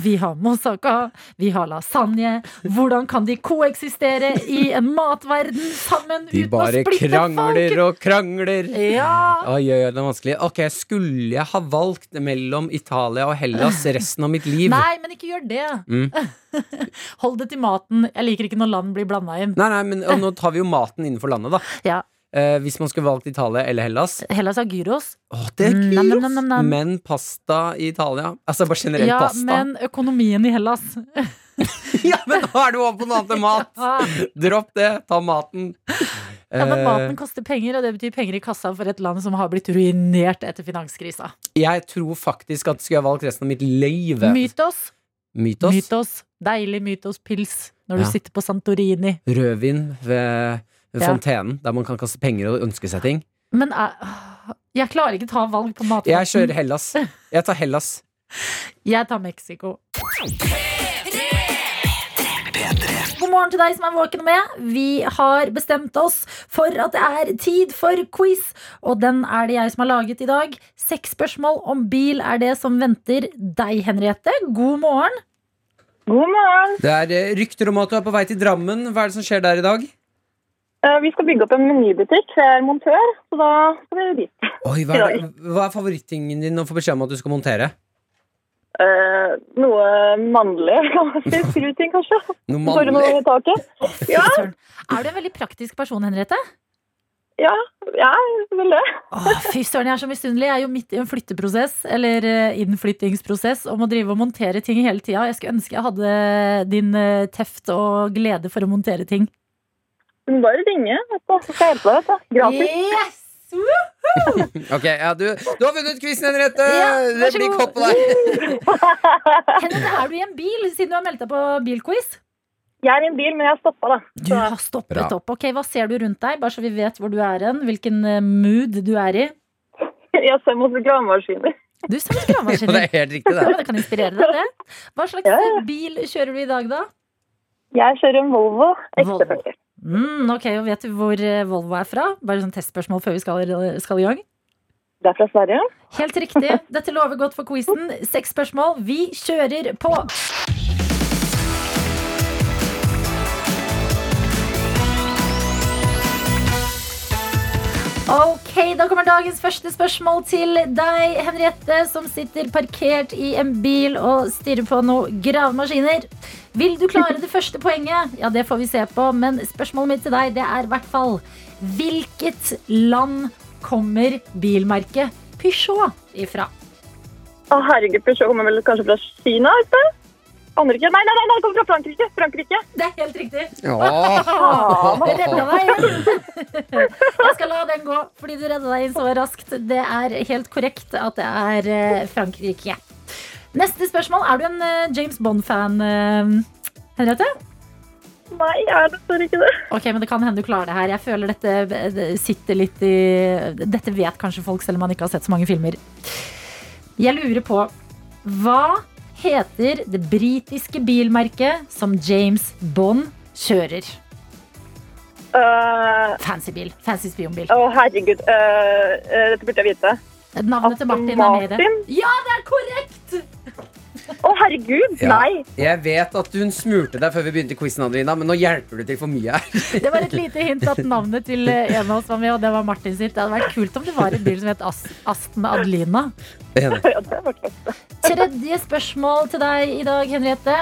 vi har moussaka, vi har lasagne. Hvordan kan de koeksistere i en matverden sammen De uten å splitte folk? De bare krangler og krangler. Ja! Oi, oi, oi, det er vanskelig. Ok, Skulle jeg ha valgt mellom Italia og Hellas resten av mitt liv? Nei, men ikke gjør det. Mm. <laughs> Hold det til maten. Jeg liker ikke når land blir blanda inn. Nei, nei, men nå tar vi jo maten innenfor landet, da. Ja. Eh, hvis man skulle valgt Italia eller Hellas Hellas har gyros. Å, det er gyros! nam, nam, nam. Men pasta i Italia Altså bare generelt Ja, pasta. men økonomien i Hellas <laughs> ja, men nå er du over på noe annet enn mat! ja. Dropp det, ta maten. Ja, men Eh, maten koster penger, og det betyr penger i kassa for et land som har blitt ruinert etter finanskrisa. jeg tror faktisk at skulle jeg valgt resten av mitt liv Mytos. Mytos? Mytos. Deilig mytospils når du sitter på Santorini. Rødvin ved, Ja. Fontenen, der man kan kaste penger og ønske seg ting. Men jeg, jeg klarer ikke ta valg på matfronten. Jeg kjører Hellas. Jeg tar Hellas. Jeg tar Mexico. God morgen til deg som er våken og med. Vi har bestemt oss for at det er tid for quiz, og den er det jeg som har laget i dag. Seks spørsmål om bil er det som venter deg, Henriette. God morgen. God morgen. Det er eh, rykter om at du er på vei til Drammen. Hva er det som skjer der i dag? Eh, Vi skal bygge opp en menybutikk. Jeg er montør, så da skal vi dit. Oi, hva, er hva er favorittingen din å få beskjed om at du skal montere? Eh, noe mannlig, <laughs> kan man si. Skruting, kanskje. Noe Bare mannlig? noe i taket. Ja. Er du en veldig praktisk person, Henriette? Ja, jeg vil det. Fy søren, jeg er så misunnelig. Jeg er jo midt i en flytteprosess, eller eh, innflyttingsprosess, om å drive og montere ting hele tida. Jeg skulle ønske jeg hadde din eh, teft og glede for å montere ting. Du må bare ringe, vet du. Skal hjelpe deg, Gratis. Yes! <laughs> ok, ja, du, du, har vunnet quizen, Henriette! Ja, det blir kopp på deg. <laughs> Henriette, er du i en bil siden du har meldt deg på bilquiz? Jeg er i en bil, men jeg har stoppa, da. Du har stoppet Bra. opp. Ok, Hva ser du rundt deg, bare så vi vet hvor du er hen? Hvilken eh, mood du er i? <laughs> Jeg ser mot gravemaskiner. Du ser mot gravemaskiner. det er helt riktig, det. Ja, det kan inspirere deg, det. Hva slags ja, bil kjører du i dag, da? Jeg kjører en Volvo XC40. Mm, ok, og Vet du hvor eh, Volvo er fra? Bare sånn testspørsmål før vi skal, skal i gang. Det er fra Sverige. Helt riktig. Dette lover godt for quizen. Seks spørsmål. Vi kjører på. Ok, Da kommer dagens første spørsmål til deg, Henriette, som sitter parkert i en bil og stirrer på noen gravemaskiner. Vil du klare det første poenget? Ja, det får vi se på. Men spørsmålet mitt til deg det er i hvert fall Hvilket land kommer bilmerket Peugeot ifra? Å, herregud, Peugeot kommer vel kanskje fra Kina? Ikke. Nei, nei, nei, nei, det kommer fra Frankrike. Frankrike. Det er helt riktig. Ja. <laughs> Jeg redda deg inn. <laughs> Jeg skal la den gå, fordi du redda deg inn så raskt. Det er helt korrekt at det er eh, Frankrike. Neste spørsmål. Er du en eh, James Bond-fan, eh, Henriette? Nei, jeg er dessverre ikke det. Ok, men Det kan hende du klarer det her. Jeg føler dette sitter litt i Dette vet kanskje folk, selv om man ikke har sett så mange filmer. Jeg lurer på Hva heter det britiske bilmerket som James Bond kjører? Uh, Fancy bil. Fancy spionbil. Å, herregud. Uh, uh, dette burde jeg vite. Navnet til Martin er med i det. Ja, det er korrekt! Å, herregud. Ja. Nei. Jeg vet at hun smurte deg før vi begynte quizen, Adelina, men nå hjelper du til for mye her. <laughs> Det var et lite hint at navnet til en av oss var med, og det var Martin sitt. Det hadde vært kult om det var en bil som het As Aston Adelina. Det <laughs> var klart. Tredje spørsmål til deg i dag, Henriette.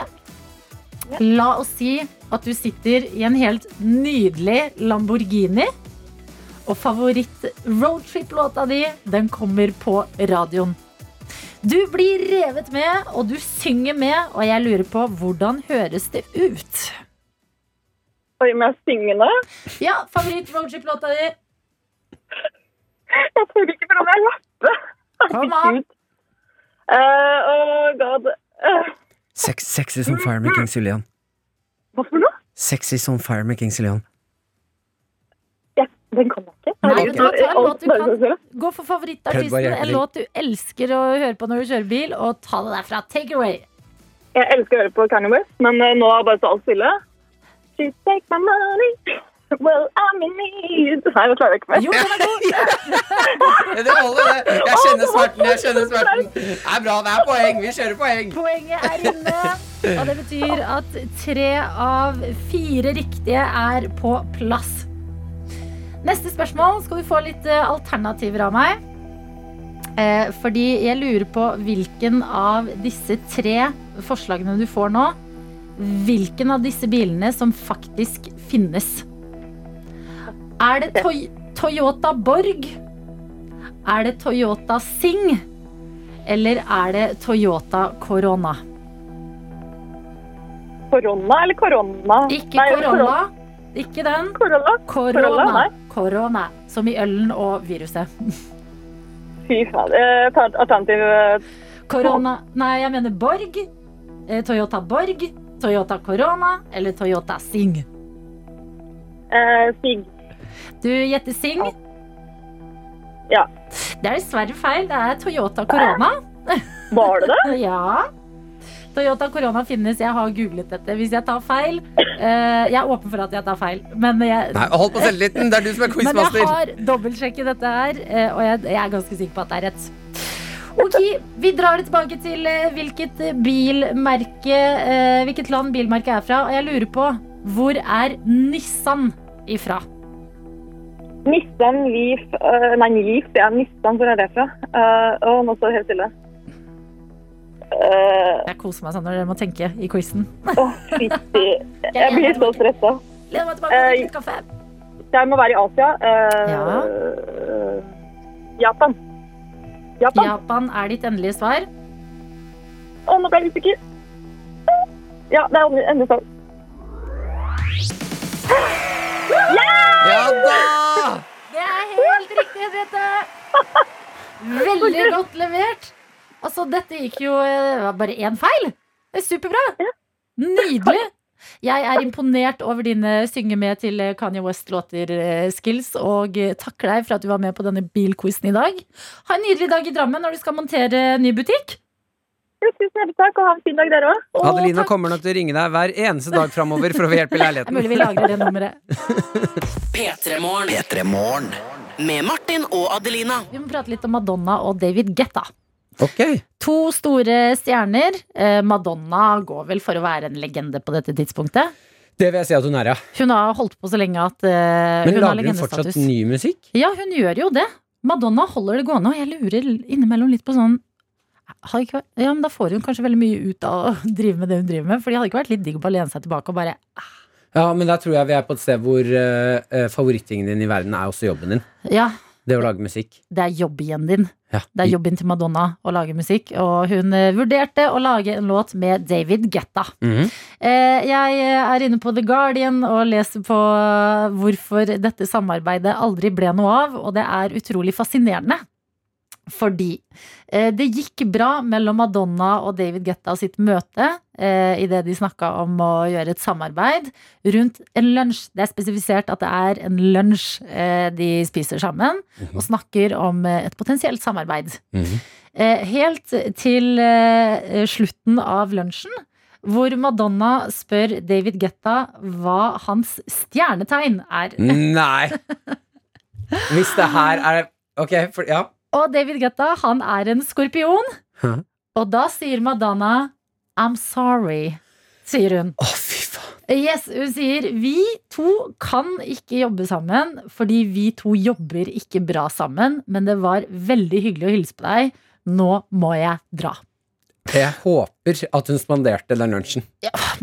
La oss si at du sitter i en helt nydelig Lamborghini. Og favoritt-roadtrip-låta di, den kommer på radioen. Du blir revet med, og du synger med, og jeg lurer på hvordan høres det ut? Oi, med jeg synge nå? Ja, favoritt-roadtrip-låta di. Jeg tør ikke, for da må jeg rappe. Kom an. Herregud. oh god. Uh. Sex, sexy som fire med King Siljan hva for noe? Sexy som fire med King Siljan Ja, Den kan jeg ikke. Nei, du ta en låt du kan. Gå for favorittartisten, en låt du elsker å høre på når du kjører bil, og ta det derfra. Take it away. Jeg elsker å høre på Kanye West, men eh, nå er bare så alt stille. She take my money. Well, I'm in need. Nei, det klarer jeg ikke mer. Jo, den er god. Det holder, det. Jeg kjenner smerten. jeg kjenner smerten Det er bra, det er poeng. Vi kjører poeng. Poenget er inne. Og det betyr at tre av fire riktige er på plass. Neste spørsmål skal vi få litt eh, alternativer av meg. Eh, fordi jeg lurer på hvilken av disse tre forslagene du får nå, hvilken av disse bilene som faktisk finnes. Er det Toy Toyota Borg? Er det Toyota Sing? Eller er det Toyota Corona? Korona eller korona? Ikke Nei, Corolla. Ikke den. Korona? Corona. nei. Corona. Som i ølen og viruset. Fy faen. Eh, alternativ. Korona Corona Nei, jeg mener Borg. Eh, Toyota Borg. Toyota Corona eller Toyota Sing. Eh, Sig. Du gjetter Sing. Ja. Det er dessverre feil. Det er Toyota Corona. <laughs> Var det det? <laughs> Ja. Toyota Corona finnes. Jeg har googlet dette. Hvis jeg tar feil eh, Jeg er åpen for at jeg tar feil, men jeg, Nei, Hold på selvtilliten. Det er du som er quizmaster. <laughs> Men jeg har dobbeltsjekket dette her, eh, og jeg, jeg er ganske sikker på at det er rett. Ok, Vi drar det tilbake til eh, hvilket bilmerke Hvilket land bilmerket er fra. Og jeg lurer på hvor er Nissan ifra? Nissan Leaf uh, Nei, Leaf. Ja, Nissan, hvor er det fra? Uh, Å, nå står det helt stille. Uh, Jeg koser meg sånn når dere må tenke i quizen. oh. <laughs> Jeg blir så stressa. Lene meg tilbake og Eh, litt kaffe. Jeg må være i Asia. Eh, Ja. eh, Japan. Japan? Japan er ditt endelige svar. Å, nå ble jeg litt usikker. Ja, det er endelig sånn. <gasps> Ja da! Det er helt riktig, Henriette! Veldig godt levert. Altså, dette gikk jo eh, det var bare én feil. Det er superbra. Nydelig. Jeg er imponert over dine synge med til eh, Kanye West-låter-skills, og eh, takker deg for at du var med på denne bilquizen i dag. Ha en nydelig dag i Drammen når du skal montere ny butikk. Jo, Tusen hjertelig takk, og ha en fin dag dere òg. Adelina takk- kommer nok til å ringe deg hver eneste dag framover for å få hjelp i Det er leiligheten. mulig vi lagrer det nummeret. <laughs> P3 Morgen. P3 Morgen. Med Martin og Adelina. Vi må prate litt om Madonna og David Guetta. Ok, To store stjerner. Eh, Madonna går vel for å være en legende på dette tidspunktet. Det vil jeg si at hun er, ja. Hun har holdt på så lenge at uh, Men hun har lager hun fortsatt ny musikk? Ja, hun gjør jo det. Madonna holder det gående, og jeg lurer innimellom litt på sånn vært, ja, men Da får hun kanskje veldig mye ut av å <laughs> drive med det hun driver med. For de hadde ikke vært litt digg å bare lene seg tilbake og bare Ja, men der tror jeg vi er på et sted hvor uh, favorittingen din i verden er også jobben din. Ja, Det å lage musikk. det er jobben din. Ja. Det er jobben til Madonna å lage musikk. Og hun eh, vurderte å lage en låt med David Guetta. Mm -hmm. jeg er inne på The Guardian og leser på hvorfor dette samarbeidet aldri ble noe av, og det er utrolig fascinerende. Fordi eh, det gikk bra mellom Madonna og David Guetta sitt møte eh, idet de snakka om å gjøre et samarbeid rundt en lunsj. Det er spesifisert at det er en lunsj eh, de spiser sammen, og snakker om eh, et potensielt samarbeid. Mhm. Eh, helt til eh, slutten av lunsjen, hvor Madonna spør David Guetta hva hans stjernetegn er. Nei! <laughs> Hvis det her er Ok, for, ja. Og David Guetta, han er en skorpion. Hæ? Og da sier Madonna I'm sorry, sier hun. Å, fy faen. Yes, Hun sier vi to kan ikke jobbe sammen fordi vi to jobber ikke bra sammen, men det var veldig hyggelig å hilse på deg. Nå må jeg dra. Jeg håper at hun spanderte den lunsjen.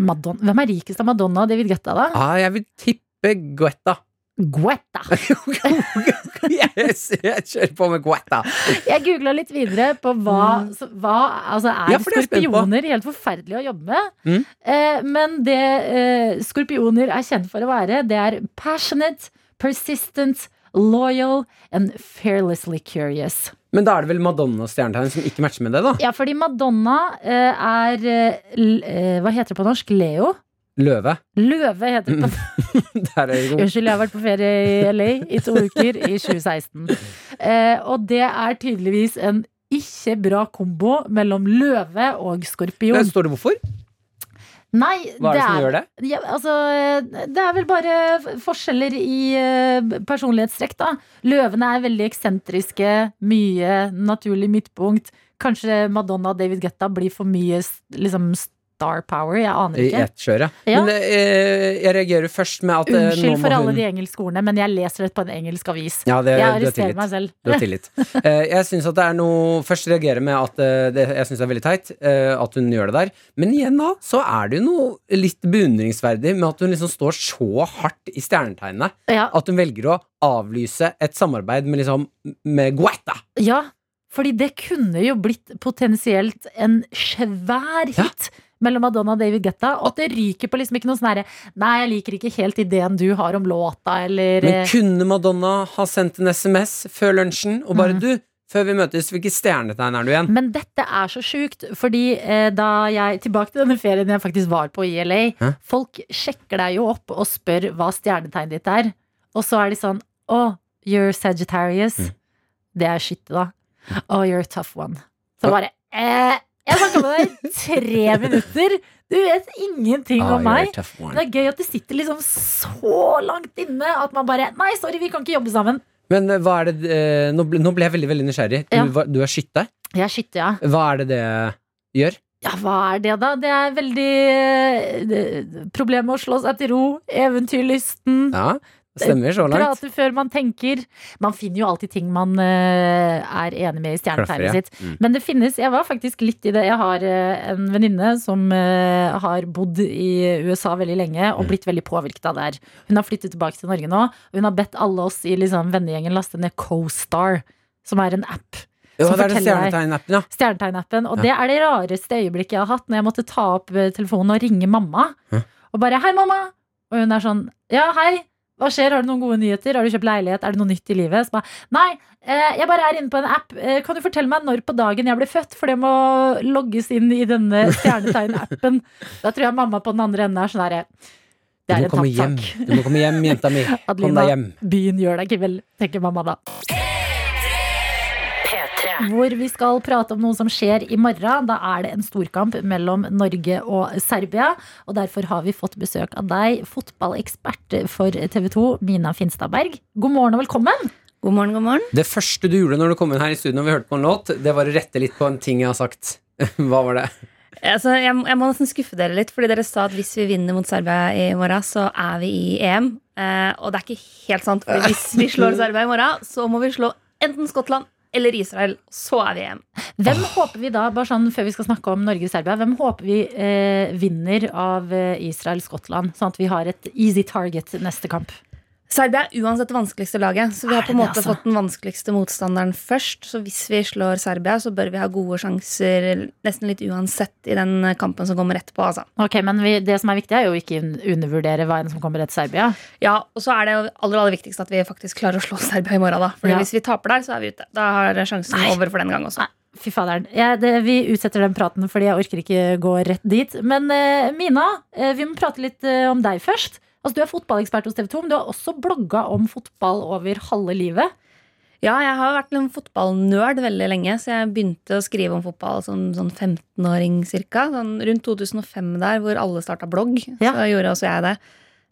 Madonna. Hvem er rikest av Madonna og David Guetta, da? Ah, jeg vil tippe Guetta. Guetta. <laughs> yes, jeg kjører på med Guetta. Jeg googla litt videre på hva, så, hva altså Er Mm. Ja, er skorpioner helt forferdelig å jobbe med? Mm. Eh, men det eh, skorpioner er kjent for å være, det er passionate, persistent, loyal and fearlessly curious. Men da er det vel Madonnas stjernetegn som ikke matcher med det, da? Ja, fordi Madonna eh, er eh, eh, Hva heter det på norsk? Leo? Løve. Løve heter det. <laughs> Er det. Unnskyld, jeg har vært på ferie i LA i to uker i 2016. Eh, og det er tydeligvis en ikke bra kombo mellom løve og skorpion. Men Står det hvorfor? Nei, Hva er det som gjør det? Ja, altså, det er vel bare forskjeller i eh, personlighetstrekk, da. Løvene er veldig eksentriske, mye naturlig midtpunkt. Kanskje Madonna og David Guetta blir for mye liksom, star power. Jeg aner I ikke. ett kjør, ja. Men eh, jeg reagerer først med at eh, Unnskyld for alle de engelske ordene, men jeg leser det på en engelsk avis. Ja, det, Jeg arresterer meg selv. Du har tillit. <laughs> Eh, jeg syns at det er noe Først reagerer med at eh, det, jeg synes det er veldig teit eh, at hun gjør det der. Men igjen da, så er det jo noe litt beundringsverdig med at hun liksom står så hardt i stjernetegnene. Ja, At hun velger å avlyse et samarbeid med liksom Med Guetta. ja, fordi det kunne jo blitt potensielt en svær Ja. Mellom Madonna og David Guetta, og at det ryker på liksom ikke noe sånn herre Nei, jeg liker ikke helt ideen du har om låta, eller Men eh, kunne Madonna ha sendt en SMS før lunsjen og bare mm. Du, før vi møtes, hvilke stjernetegn er du igjen? Men dette er så sjukt, fordi eh, da jeg Tilbake til denne ferien jeg faktisk var på i LA. Hæ? Folk sjekker deg jo opp og spør hva stjernetegnet ditt er. Og så er de sånn Å, you're Sagittarius. Mm. Det er skytte, da. Oh, you're a tough one. Så bare eh, Jeg snakka med deg i tre minutter! Du vet ingenting Ah, om meg. Det er gøy at det sitter liksom så langt inne at man bare Nei, sorry, vi kan ikke jobbe sammen. Men eh, hva er det eh, nå, ble, nå ble jeg veldig veldig nysgjerrig. Du, Ja. hva- du er skytte. Jeg er skytte, ja. Hva er det det gjør? Ja, hva er det, da? Det er veldig Problemet det- Problem med å slå seg til ro. Eventyrlysten. Ja, stemmer så langt. Prate før man tenker. Man finner jo alltid ting man eh, er enig med i stjernetegnet sitt. Mm. Men det finnes Jeg var faktisk litt i det. Jeg har eh, en venninne som eh, har bodd i USA veldig lenge Mm. og blitt veldig påvirket av det her. Hun har flyttet tilbake til Norge nå, og hun har bedt alle oss i liksom, vennegjengen laste ned CoStar, som er en app. Ja, Så det er det stjernetegnappen, ja. Stjernetegnappen. Og det er det rareste øyeblikket jeg har hatt når jeg måtte ta opp telefonen og ringe mamma. Hæ? Og bare 'hei, mamma'. Og hun er sånn 'ja, hei'. Hva skjer? Har du noen gode nyheter? Har du kjøpt leilighet? Er det noe nytt i livet? Bare, Nei, eh, jeg bare er inne på en app. Eh, kan du fortelle meg når på dagen jeg ble født? For det må logges inn i denne stjernetegn-appen. <laughs> Da tror jeg mamma på den andre enden er sånn herre Det Du må komme hjem, sak. du må komme hjem, jenta mi. <laughs> Kom Adelina, hjem. byen gjør deg ikke vel, tenker mamma da. Hvor vi skal prate om noe som skjer i morgen. Da er det en storkamp mellom Norge og Serbia. Og derfor har vi fått besøk av deg, fotballekspert for TV 2, Mina Finstadberg. God morgen og velkommen! God morgen, god morgen. Det første du gjorde når du kom inn her i studio og vi hørte på en låt, det var å rette litt på en ting jeg har sagt. <laughs> Hva var det? Altså, jeg, jeg må nesten skuffe dere litt, fordi dere sa at hvis vi vinner mot Serbia i morgen, så er vi i EM. Eh, og det er ikke helt sant, for hvis vi <laughs> slår Serbia i morgen, så må vi slå enten Skottland eller Israel. Så er vi igjen. Hvem Hvem håper vi da, bare sånn før vi skal snakke om Norge-Serbia, hvem håper vi eh, vinner av eh, Israel-Skottland? Sånn at vi har et easy target neste kamp. Serbia er uansett det vanskeligste laget, så vi har på en måte altså? fått den vanskeligste motstanderen først. Så hvis vi slår Serbia, så bør vi ha gode sjanser nesten litt uansett i den kampen som kommer etterpå. Altså. Ok, Men vi, det som er viktig, er jo ikke un- undervurdere veien som kommer etter Serbia. Ja, og så er det aller, aller viktigst at vi faktisk klarer å slå Serbia i morgen. da Fordi Ja. Hvis vi taper der, så er vi ute. Da har sjansen Nei. over for den gang også. Nei, Fy faderen. Ja, det, vi utsetter den praten fordi jeg orker ikke gå rett dit. Men eh, Mina, eh, vi må prate litt eh, om deg først. Altså, du er fotballekspert hos TV 2, men du har også blogga om fotball over halve livet. Ja, jeg har vært en fotballnerd veldig lenge, så jeg begynte å skrive om fotball som sånn 15-åring cirka. Sånn rundt 2005 der, hvor alle starta blogg. Ja. Så gjorde også jeg det.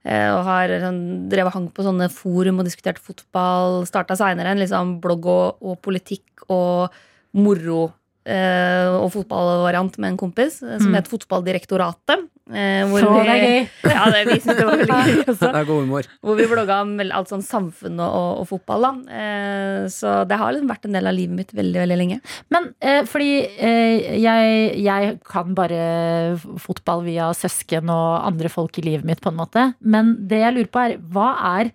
Eh, Og har sånn, drevet hang på sånne forum og diskutert fotball. Starta seinere en liksom blogg og, og politikk og moro og fotballvariant med en kompis eh, som Mm. het Fotballdirektoratet. eh, hvor Så vi- det er gøy. <laughs> Ja, det, vi det var veldig gøy <laughs> også. Det er god humor. Hvor vi blogga om vel alt sånn samfunn og, og, og fotball. Da. Eh, så det har liksom vært en del av livet mitt veldig veldig lenge. Men eh, fordi eh, jeg, jeg kan bare fotball via søsken og andre folk i livet mitt, på en måte. Men det jeg lurer på, er hva er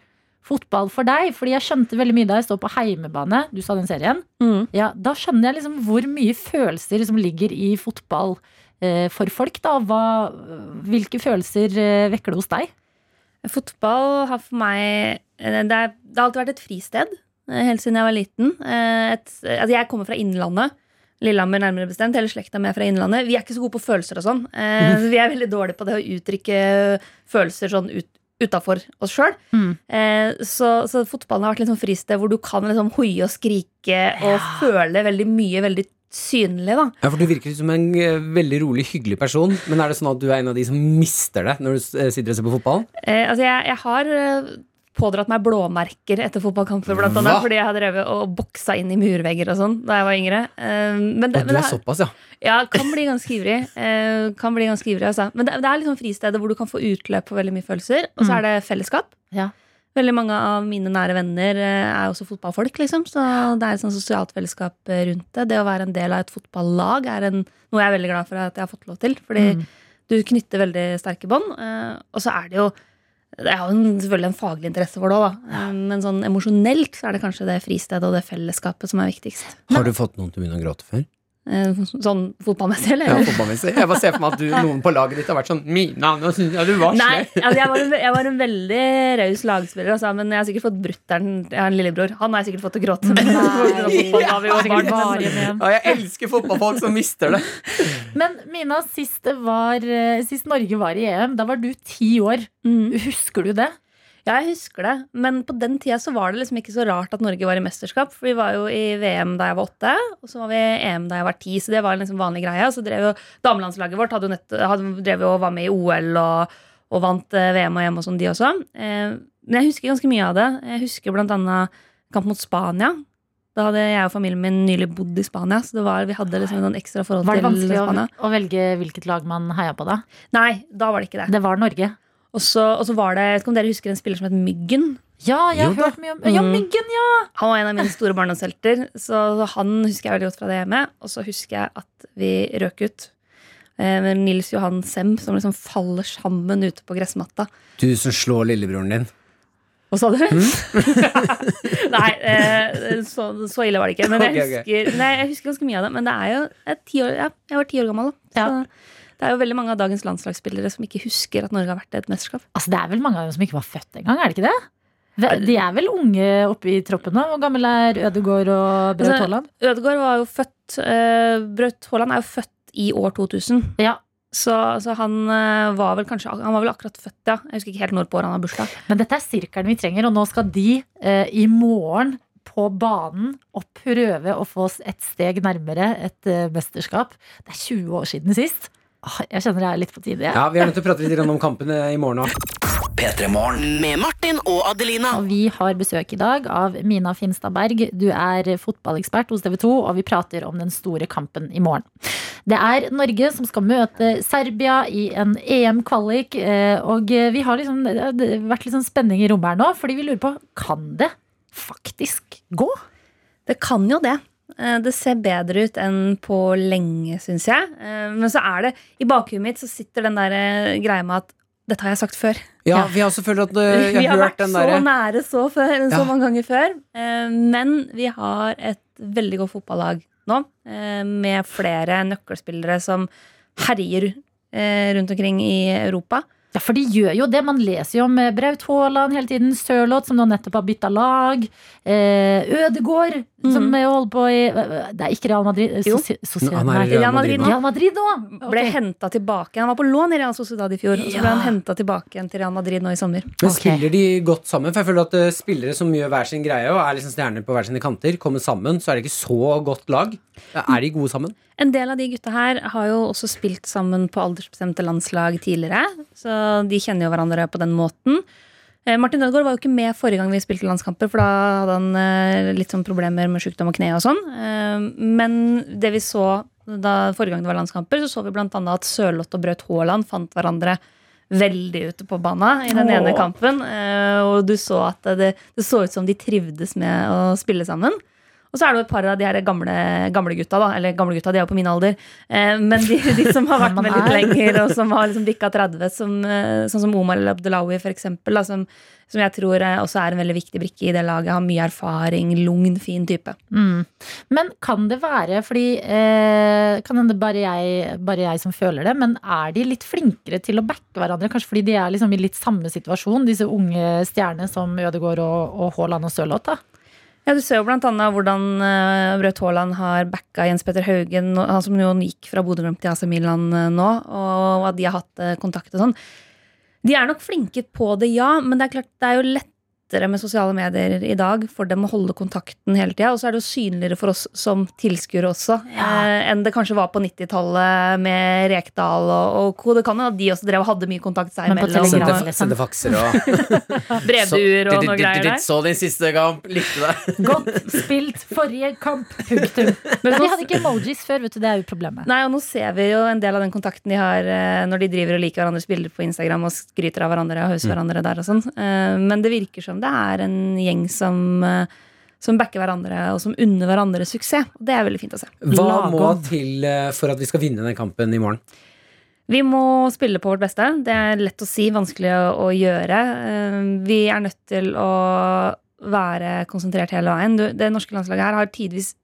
fotball for deg? Fordi jeg skjønte veldig mye da jeg står på heimebane. Du sa den serien. Ja, da skjønner jeg liksom hvor mye følelser som ligger i fotball eh, for folk. da Hva, Hvilke følelser eh, vekker det hos deg? Fotball har for meg eh, Det, er, det har alltid vært et fristed. eh, Helt siden jeg var liten. Eh, Et, altså jeg kommer fra Innlandet, Lillehammer nærmere bestemt, hele slekta mi er fra Innlandet. Vi er ikke så gode på følelser og sånn. Eh, <laughs> vi er veldig dårlige på det å uttrykke følelser sånn ut, utafor oss sjøl. Mm. Eh, så, så fotballen har vært litt sånn fristed hvor du kan liksom hoie og skrike og føle veldig mye veldig synlig, da. Ja, for Du virker som en eh, veldig rolig, hyggelig person. Men er det sånn at du er en av de som mister det når du eh, sitter og ser på fotballen? Eh, altså jeg, jeg har eh, pådratt meg blåmerker etter fotballkamper, blant Hva? annet, fordi jeg har drevet og boksa inn i murvegger og sånn da jeg var yngre. Eh, men det, Og men du det er såpass, ja. Ja, kan bli ganske ivrig. Eh, kan bli ganske ivrig altså. Men det, det er liksom fristedet hvor du kan få utløp for veldig mye følelser. Og så Mm. er det fellesskap. Ja. Veldig mange av mine nære venner eh, er også fotballfolk, liksom. Så det er et sånn sosialt fellesskap rundt det. Det å være en del av et fotballag er en, noe jeg er veldig glad for at jeg har fått lov til. Fordi Mm. du knytter veldig sterke bånd. eh, og så er det jo det er jo selvfølgelig en faglig interesse for det òg, da. Men sånn emosjonelt så er det kanskje det fristedet og det fellesskapet som er viktigst. Har du fått noen til å begynne å gråte før? Eh, Sånn fotballmessig, eller? Ja, fotballmessig. Jeg bare ser for meg at du, noen på laget ditt har vært sånn Mina, nå syns jeg du var Nei, altså jeg, var en, jeg var en veldig raus lagspiller, altså, men jeg har sikkert fått brutter'n. Jeg har en lillebror. Han har jeg sikkert fått til å gråte. Men-. <laughs> Ja, jeg elsker fotballfolk som mister det. Men Mina, sist, det var, eh, sist Norge var i EM, da var du ti år. Mm. Husker du det? Ja, jeg husker det. Men på den tida så var det liksom ikke så rart at Norge var i mesterskap. For vi var jo i VM da jeg var åtte, og så var vi i EM da jeg var ti. Så det var en liksom vanlig greie. Så drev jo damelandslaget vårt hadde jo nett, hadde, drev jo og var med i OL og, og vant eh, VM og EM og sånn, de også. Eh, men jeg husker ganske mye av det. Jeg husker blant annet kamp mot Spania. Da hadde jeg og familien min nylig bodd i Spania, så det var, vi hadde liksom noen ekstra forhold til Spania. Var det vanskelig å, å velge hvilket lag man heia på da? Nei, da var det ikke det. Det var Norge. Og så, og så var det, jeg vet ikke om dere husker en spiller som het Myggen? Ja, jeg har Jo hørt mye om Ja, Mm. Myggen, ja! Han var en av mine store barndomshelter, så han husker jeg veldig godt fra det hjemmet. Og så husker jeg at vi røk ut. Eh, med Nils Johan Sem som liksom faller sammen ute på gressmatta. Du som slår lillebroren din. Hva sa du? <laughs> Nei, eh, så, så ille var det ikke. Men jeg husker, nei, jeg husker ganske mye av det. Men det er jo jeg er ti år, ja, jeg var ti år gammel. Da. Så Ja. Det er jo veldig mange av dagens landslagsspillere som ikke husker at Norge har vært i et mesterskap. Altså, det er vel mange av dem som ikke var født engang, er det ikke det? De er vel unge oppe i troppen nå? Hvor gammel er Ødegaard og Braut Altså, Ødegaard var jo født eh, Braut Haaland er jo født i år 2000. Ja. Så, så han eh, var vel kanskje Han var vel akkurat født, ja. Jeg husker ikke helt når på året han har bursdag. Men dette er sirkelen vi trenger, og nå skal de eh, i morgen på banen og prøve å få oss et steg nærmere et eh, mesterskap. Det er 20 år siden sist. <laughs> Jeg kjenner det er litt på tide. Ja, Vi er nødt til å prate litt om kampene i morgen òg. P3 Morgen. Med Martin og Adelina. Og vi har besøk i dag av Mina Finstad Berg. Du er fotballekspert hos TV 2, og vi prater om den store kampen i morgen. Det er Norge som skal møte Serbia i en EM-kvalik. eh, Og vi har liksom, det har vært litt sånn spenning i rommet her nå, fordi vi lurer på kan det faktisk gå? Det kan jo det. Eh, Det ser bedre ut enn på lenge, syns jeg. Eh, Men så er det I bakhuet mitt så sitter den der eh, greia med at dette har jeg sagt før. Ja, vi har selvfølgelig at <laughs> jeg har, vi har har hørt vært så nære så, før, så Ja. mange ganger før. Men vi har et veldig godt fotballag nå, med flere nøkkelspillere som herjer rundt omkring i Europa. Ja, for de gjør jo det. Man leser jo om eh, Braut Haaland hele tiden. Sørloth, som nå nettopp har bytta lag. Eh, Ødegård, som Mhm. eh, holder på i eh, Det er ikke Real Madrid. Jo. Soci- Han er i Real Madrid nå. Real Madrid nå! Ble henta tilbake Han var på lån i Real Sociedad i fjor, og så ble Ja. han henta tilbake igjen til Real Madrid nå i sommer. Men spiller de godt sammen? For jeg føler at spillere som gjør hver sin greie og er liksom stjerner på hver sine kanter, kommer sammen, så er det ikke så godt lag. Er de gode sammen? En del av de gutta her har jo også spilt sammen på aldersbestemte landslag tidligere, så de kjenner jo hverandre på den måten. Eh, Martin Ødegaard var jo ikke med forrige gang vi spilte landskamper, for da hadde han eh, litt sånn problemer med sykdom og kne og sånn. Eh, Men det vi så da forrige gang det var landskamper, så så vi annet at Sørloth og Braut Haaland fant hverandre veldig ute på banen i den ene kampen. Og du så at det, det så ut som de trivdes med å spille sammen. Og så er det jo et par av de her gamle, gamle gutta, da. Eller gamle gutta, de er jo på min alder. Eh, men de, de som har vært med litt er. lenger, og som har liksom bikka 30, som, eh, sånn som Omar El Abdelawi, for eksempel, da, som, som jeg tror eh, også er en veldig viktig brikke i det laget. Har mye erfaring, lugn, fin type. Mm. Men kan det være, fordi eh, Kan hende bare jeg, bare jeg som føler det, men er de litt flinkere til å backe hverandre? Kanskje fordi de er liksom i litt samme situasjon, disse unge stjernene som Ødegaard og, og Haaland og Sørloth? Ja, Du ser jo annet hvordan uh, Braut Haaland har backa Jens Petter Haugen, han som jo gikk fra Bodø-Glimt til AC Milan eh, nå, og at de har hatt eh, kontakt og sånn. De er nok flinke på det, ja, men det er klart det er jo lettere med sosiale medier i dag for dem å holde kontakten hele tida. Og så er det jo synligere for oss som tilskuere også, eh, enn det kanskje var på 90-tallet med Rekdal og, og co. Det kan jo at de også drev og hadde mye kontakt seg imellom. Sendte, liksom. sendte fakser og <laughs> Brevduer og noe greier der. Så din siste kamp, likte det. <laughs> Godt spilt forrige kamp. Punktum. <laughs> Men de hadde ikke emojis før, vet du. Det er jo problemet. Nei, og nå ser vi jo en del av den kontakten de har eh, når de driver og liker hverandres bilder på Instagram og skryter av hverandre og hauser hverandre der og sånn. Eh, Men det virker som det er en gjeng som, eh, som backer hverandre, og som unner hverandre suksess. Og det er veldig fint å se. Hva Lag må til eh, for at vi skal vinne den kampen i morgen? Vi må spille på vårt beste. Det er lett å si, vanskelig å, gjøre. Eh, Vi er nødt til å være konsentrert hele veien. Det norske landslaget her har tidvis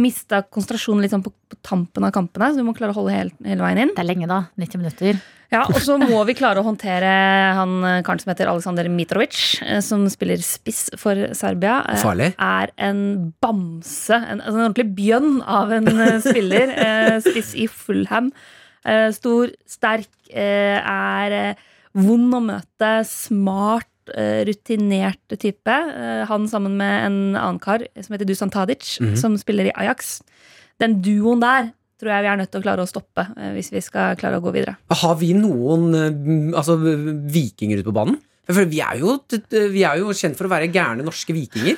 mista konsentrasjonen litt sånn på, på tampen av kampene, så vi må klare å holde hele, hele veien inn. Det er lenge, da. 90 minutter. Ja, Og så må vi klare å håndtere han eh, karen som heter Aleksandr Mitrovic, eh, som spiller spiss for Serbia. Eh, Farlig. Er en bamse, en, altså en ordentlig bjønn av en spiller. Spiss i Fulham. Eh, Stor, sterk, er vond å møte, smart, rutinert type. Eh, Han sammen med en annen kar som heter Dusan Tadic, Mhm. som spiller i Ajax. Den duoen der tror jeg vi er nødt til å klare å stoppe eh, hvis vi skal klare å gå videre. Har vi noen eh, altså, vikinger ute på banen? For vi er, jo, vi er jo kjent for å være gærne norske vikinger.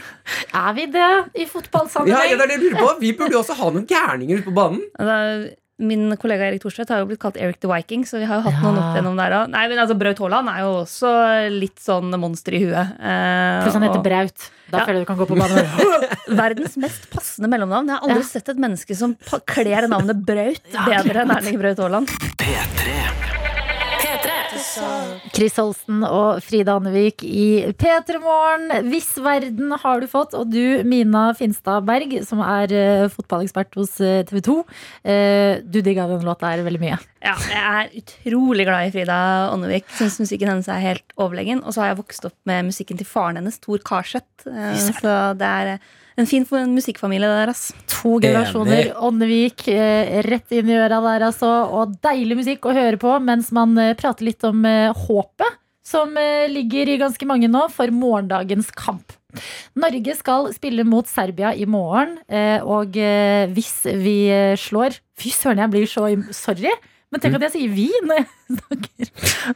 Er vi det i Ja, fotballsammenheng? ja, det er det jeg lurer på Vi burde jo også ha noen gærninger ute på banen. Altså, min kollega Erik Thorstvedt har jo blitt kalt Eric the Viking, så vi har jo hatt noen opp gjennom der òg. Nei, men altså, Braut Haaland er jo også litt sånn monster i huet. Eh, Pluss han heter og Braut. Da Ja. føler jeg du kan gå på banen. <laughs> verdens mest passende mellomnavn. Jeg har aldri Ja. sett et menneske som kler navnet Braut bedre enn Erling Braut Haaland. Chris Holsten og Frida Annevik i P3 Morgen. Viss verden har du fått, og du, Mina Finstad Berg, som er eh, fotballekspert hos eh, TV 2. eh, du digga den låta her veldig mye. Ja, jeg er utrolig glad i Frida Annevik. Syns musikken hennes er helt overlegen. Og så har jeg vokst opp med musikken til faren hennes, Tor Karseth. Eh, Så det er eh, en fin musikkfamilie der, ass. To generasjoner Åndevik eh, rett inn i øra der, altså. Og deilig musikk å høre på mens man eh, prater litt om eh, håpet som ligger i ganske mange nå for morgendagens kamp. Norge skal spille mot Serbia i morgen, eh, og hvis vi slår Fy søren, jeg blir så sorry. Men tenk at jeg sier vi når jeg <laughs> snakker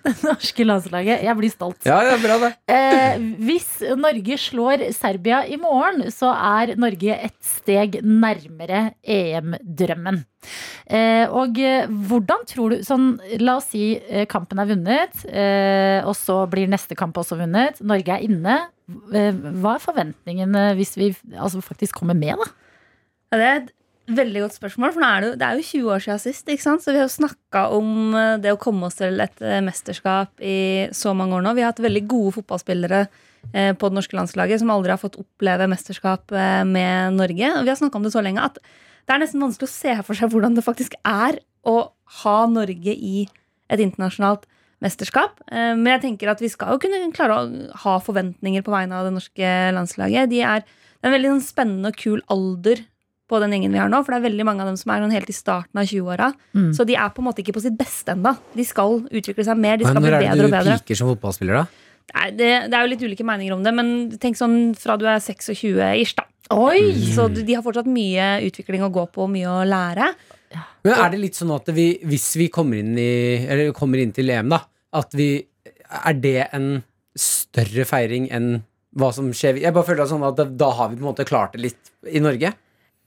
det norske landslaget. Jeg blir stolt. Ja, er bra, det. Eh, hvis Norge slår Serbia i morgen, så er Norge et steg nærmere EM-drømmen. Eh, og eh, hvordan tror du sånn, La oss si eh, kampen er vunnet, eh, og så blir neste kamp også vunnet. Norge er inne. Eh, hva er forventningene hvis vi altså, faktisk kommer med, da? Ja, det er veldig godt spørsmål, for er det, jo, det er jo 20 år siden sist. Så vi har jo snakka om eh, det å komme oss til et eh, mesterskap i så mange år nå. Vi har hatt veldig gode fotballspillere eh, på det norske landslaget som aldri har fått oppleve mesterskap med Norge. Og vi har snakka om det så lenge at det er nesten vanskelig å se for seg hvordan det faktisk er å ha Norge i et internasjonalt mesterskap. Men jeg tenker at vi skal jo kunne klare å ha forventninger på vegne av det norske landslaget. De er, det er en veldig sånn spennende og kul alder på den gjengen vi har nå. For det er veldig mange av dem som er sånn helt i starten av 20-åra. Mm. Så de er på en måte ikke på sitt beste ennå. De skal utvikle seg mer. De skal bli bedre og bedre. Når er det du piker som fotballspiller, da? Nei, det, det er jo litt ulike meninger om det, men tenk sånn fra du er 26 ish, da. Oi! Så de har fortsatt mye utvikling å gå på mye å lære. Men er det litt sånn at vi, hvis vi kommer inn, i, eller kommer inn til EM, da, at vi Er det en større feiring enn hva som skjer? Jeg bare føler sånn at da har vi på en måte klart det litt i Norge.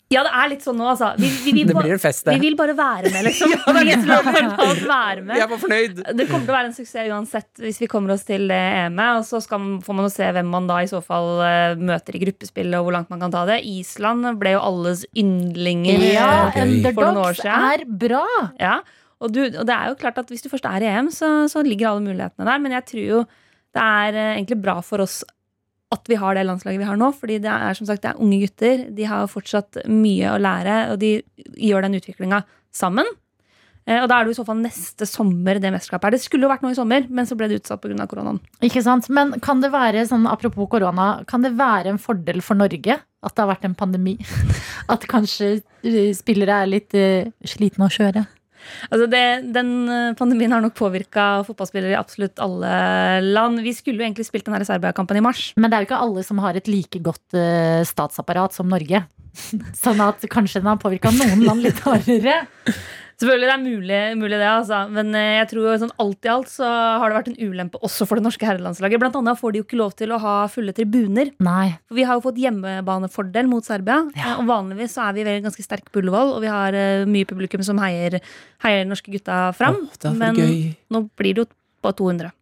Ja, det er litt sånn nå, altså. Vi, vi, vil, <laughs> Det blir en fest, vi vil bare være med, liksom. <laughs> Det er litt sånn være med. <laughs> Jeg var fornøyd. Det kommer til å være en suksess uansett hvis vi kommer oss til det EM-et. Og så skal, får man jo se hvem man da i så fall eh, møter i gruppespillet, og hvor langt man kan ta det. Island ble jo alles yndlinger Ja, okay. for noen år underdogs siden. er bra! Ja, og, du, og det er jo klart at hvis du først er i EM, så, så ligger alle mulighetene der. Men jeg tror jo det er eh, egentlig bra for oss at vi har det landslaget vi har nå. Fordi det er som sagt det er unge gutter. De har fortsatt mye å lære, og de gjør den utviklinga sammen. Eh, Og da er det jo i så fall neste sommer det mesterskapet er. Det skulle jo vært nå i sommer, men så ble det utsatt pga. koronaen. Ikke sant? Men kan det være, sånn apropos korona, kan det være en fordel for Norge at det har vært en pandemi? <laughs> At kanskje eh, spillere er litt uh, slitne å kjøre? Altså det, den eh, pandemien har nok påvirka fotballspillere i absolutt alle land. Vi skulle jo egentlig spilt den Serbia-kampen i mars. Men det er jo ikke alle som har et like godt eh, statsapparat som Norge. <laughs> Sånn at kanskje den har påvirka noen land litt hardere. Selvfølgelig det er mulig, mulig det, altså. Men eh, jeg tror sånn alt i alt så har det vært en ulempe også for det norske herrelandslaget. Blant annet får de jo ikke lov til å ha fulle tribuner. Nei. For vi har jo fått hjemmebanefordel mot Serbia. Ja. Og vanligvis så er vi vel ganske sterke på Ullevål, og vi har eh, mye publikum som heier, heier norske gutta fram. Åh, det er for men gøy. nå blir det jo bare 200.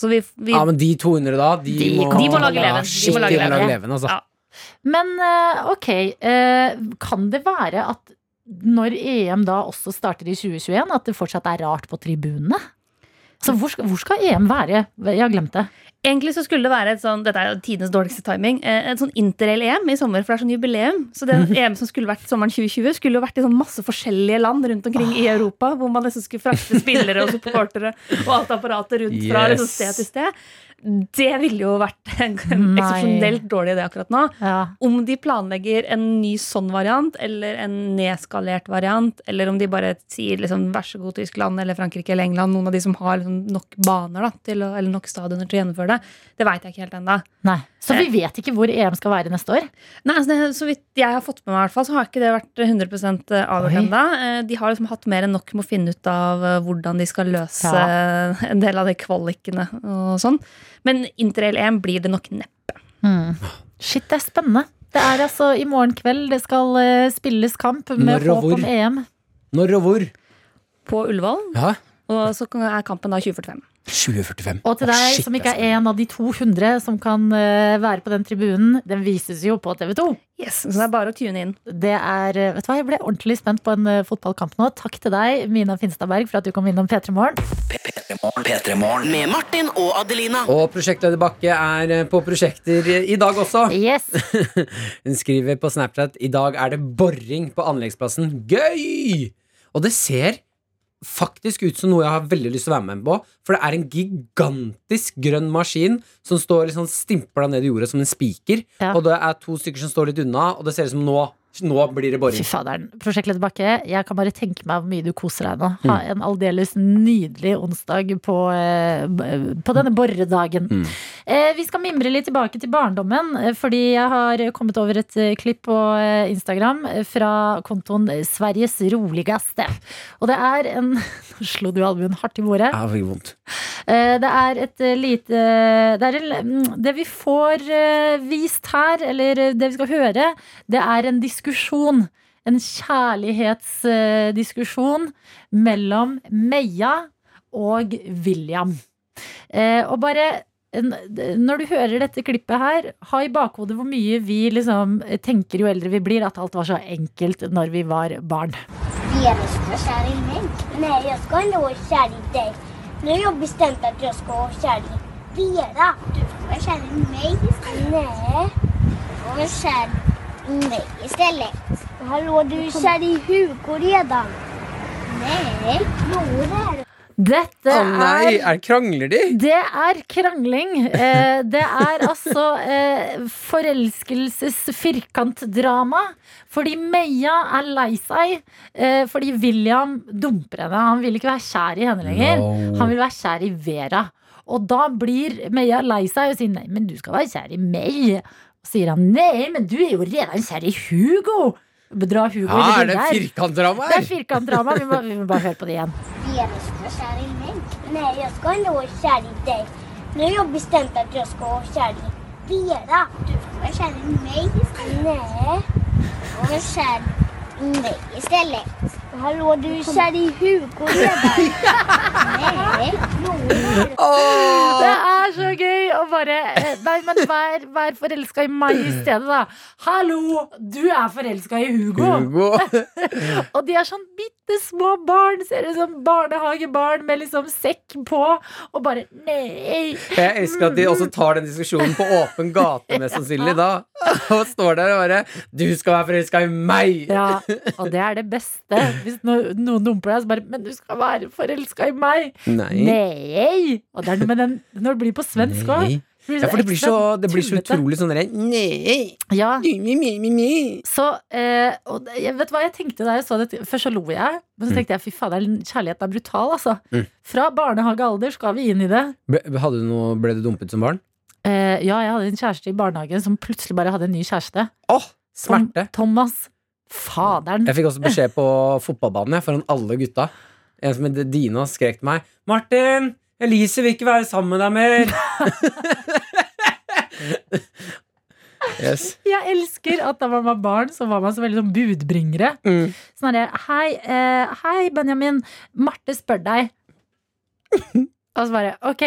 Så vi, vi Ja, men de 200 da, de, De må, De må lage leven. De må lage de må lage leven. altså. Ja. Men eh, ok, eh, kan det være at når EM da også starter i 2021, at det fortsatt er rart på tribunene? Så hvor skal, hvor skal EM være? Jeg har glemt det. Egentlig så skulle det være et sånn Dette er jo tidenes dårligste timing. eh, Et sånn interrail-EM i sommer, for det er sånn jubileum. Så det <laughs> EM som skulle vært sommeren 2020, skulle jo vært i sånn masse forskjellige land rundt omkring i Europa. Hvor man liksom skulle frakte spillere og supportere og alt apparatet rundt fra liksom Yes. sted til sted. Det ville jo vært en <laughs> eksepsjonelt dårlig idé akkurat nå. Ja. Om de planlegger en ny sånn variant, eller en nedskalert variant, eller om de bare sier liksom, vær så god Tyskland eller Frankrike eller England, noen av de som har liksom, nok baner da, til å, eller nok stadioner til å gjennomføre det, det veit jeg ikke helt ennå. Så vi vet ikke hvor EM skal være neste år? Nei, altså det, Så vidt jeg har fått med meg, i hvert fall, så har ikke det vært 100 avgjort Oi. ennå. De har liksom hatt mer enn nok med å finne ut av eh, hvordan de skal løse Ja. <laughs> en del av de kvalikene og sånn. Men interrail-EM blir det nok neppe. Mm. Shit, det er spennende. Det er altså i morgen kveld det skal eh, spilles kamp med håp om EM. Når og hvor? På Ullevål. Ja, Og så er kampen da 2045. 2045. Og til deg deg shit, som ikke altså. er en av de 200 som kan eh, være på den tribunen, den vises jo på TV 2. Yes, Så det er bare å tune inn. Det er, eh, vet du hva, Jeg ble ordentlig spent på en eh, fotballkamp nå. Takk til deg, Mina Finstadberg, for at du kom innom P3 Morgen. Med Martin og Adelina. Og prosjektleder Bakke er på prosjekter i dag også. Yes! <laughs> Hun skriver på Snapchat I dag er det boring på anleggsplassen. Gøy! Og det ser faktisk ut som noe jeg har veldig lyst til å være med på. For det er en gigantisk grønn maskin som står liksom stimpla ned i jorda som en spiker. Ja. Og det er to stykker som står litt unna, og det ser ut som nå, nå blir det Fy boring. faderen. Prosjektleder Bakke, jeg kan bare tenke meg hvor mye du koser deg nå. Mm. Ha en aldeles nydelig onsdag på, eh, på denne borredagen. Mm. Eh, vi skal mimre litt tilbake til barndommen, eh, fordi jeg har kommet over et klipp på Instagram fra kontoen Sveriges roligste. Og det er en <laughs> Nå slo du albuen hardt i bordet. Ja, det vondt. Det er et lite Det, er mm, det vi får vist her, eller det vi skal høre, det er en diskusjon. En kjærlighetsdiskusjon mellom Meia og William. Eh, Og bare når du hører dette klippet her, ha i bakhodet hvor mye vi liksom tenker jo eldre vi blir, at alt var så enkelt når vi var barn. Vi er vara kär i mig. Nej, jag ska Nå i dig. Nu har jeg bestämt att jag ska vara kär. Du skal være kär meg. Nei, istället. skal være ska mig istället. Hallå, du är kär i Hugo redan. Nej, jo det är. Dette Å nei, er er krangler de? Det er krangling. Eh, det er altså eh, forelskelsesfirkantdrama. Fordi Meia er lei seg eh, fordi William dumper henne. Han vil ikke være kjær i henne lenger. No. Han vil være kjær i Vera. Og da blir Meia lei seg og sier nei, men du skal være kjær i meg. Og sier han nei, men du er jo redan kjær i Hugo. Dra Hugo Ja, i er det firkantdrama her? Det er firkantdrama. Vi, må- vi må bare høre på det igjen. Vera skal vara kär i mig. Nej, jag ska inte vara kär i dig. Nu har jeg bestämt att jag ska vara kär. Du skal være kär meg. Nei, istället. skal være ska meg kär i mig Hallå, du är kär i Hugo redan. Nej, det. Det er så gøy å bare Nei, men vær, vær forelska i meg i stedet, da. Hallo, du er forelska i Hugo. Hugo. <laughs> Og de er sånn bitte små barn. Ser ut som barnehagebarn med liksom sekk på. Og bare nei. Jeg elsker at de også tar den diskusjonen på åpen gate, mest sannsynlig da. Og står der og bare Du skal være forelska i meg! Ja, og det er det beste. Hvis noen dumper deg, så bare Men du skal være forelska i meg. Nei. Nei. Og det er noe med den når det blir på svensk òg. Ja, for det blir så, det blir så utrolig sånn derre Nei! Ja. Mi, mi, mi. Så, eh, og det- vet hva jeg tenkte da jeg så det Først så lo jeg, men så tenkte jeg fy fader, kjærligheten er brutal, altså. Mm. Fra barnehagealder skal vi inn i det. Ble, hadde du noe, ble du dumpet som barn? Eh, ja, jeg hadde en kjæreste i barnehagen som plutselig bare hadde en ny kjæreste. Åh, smerte! Tom, Thomas. Faderen. Jeg fikk også beskjed på fotballbanen jeg, foran alle gutta. En som het Dina skrek til meg 'Martin! Elise vil ikke være sammen med deg mer!' <laughs> yes. Jeg elsker at da man var barn, så var man så veldig sånn budbringere. Mm. Sånn herre hei, eh, hei, Benjamin. Marte spør deg. <laughs> Og så bare ok.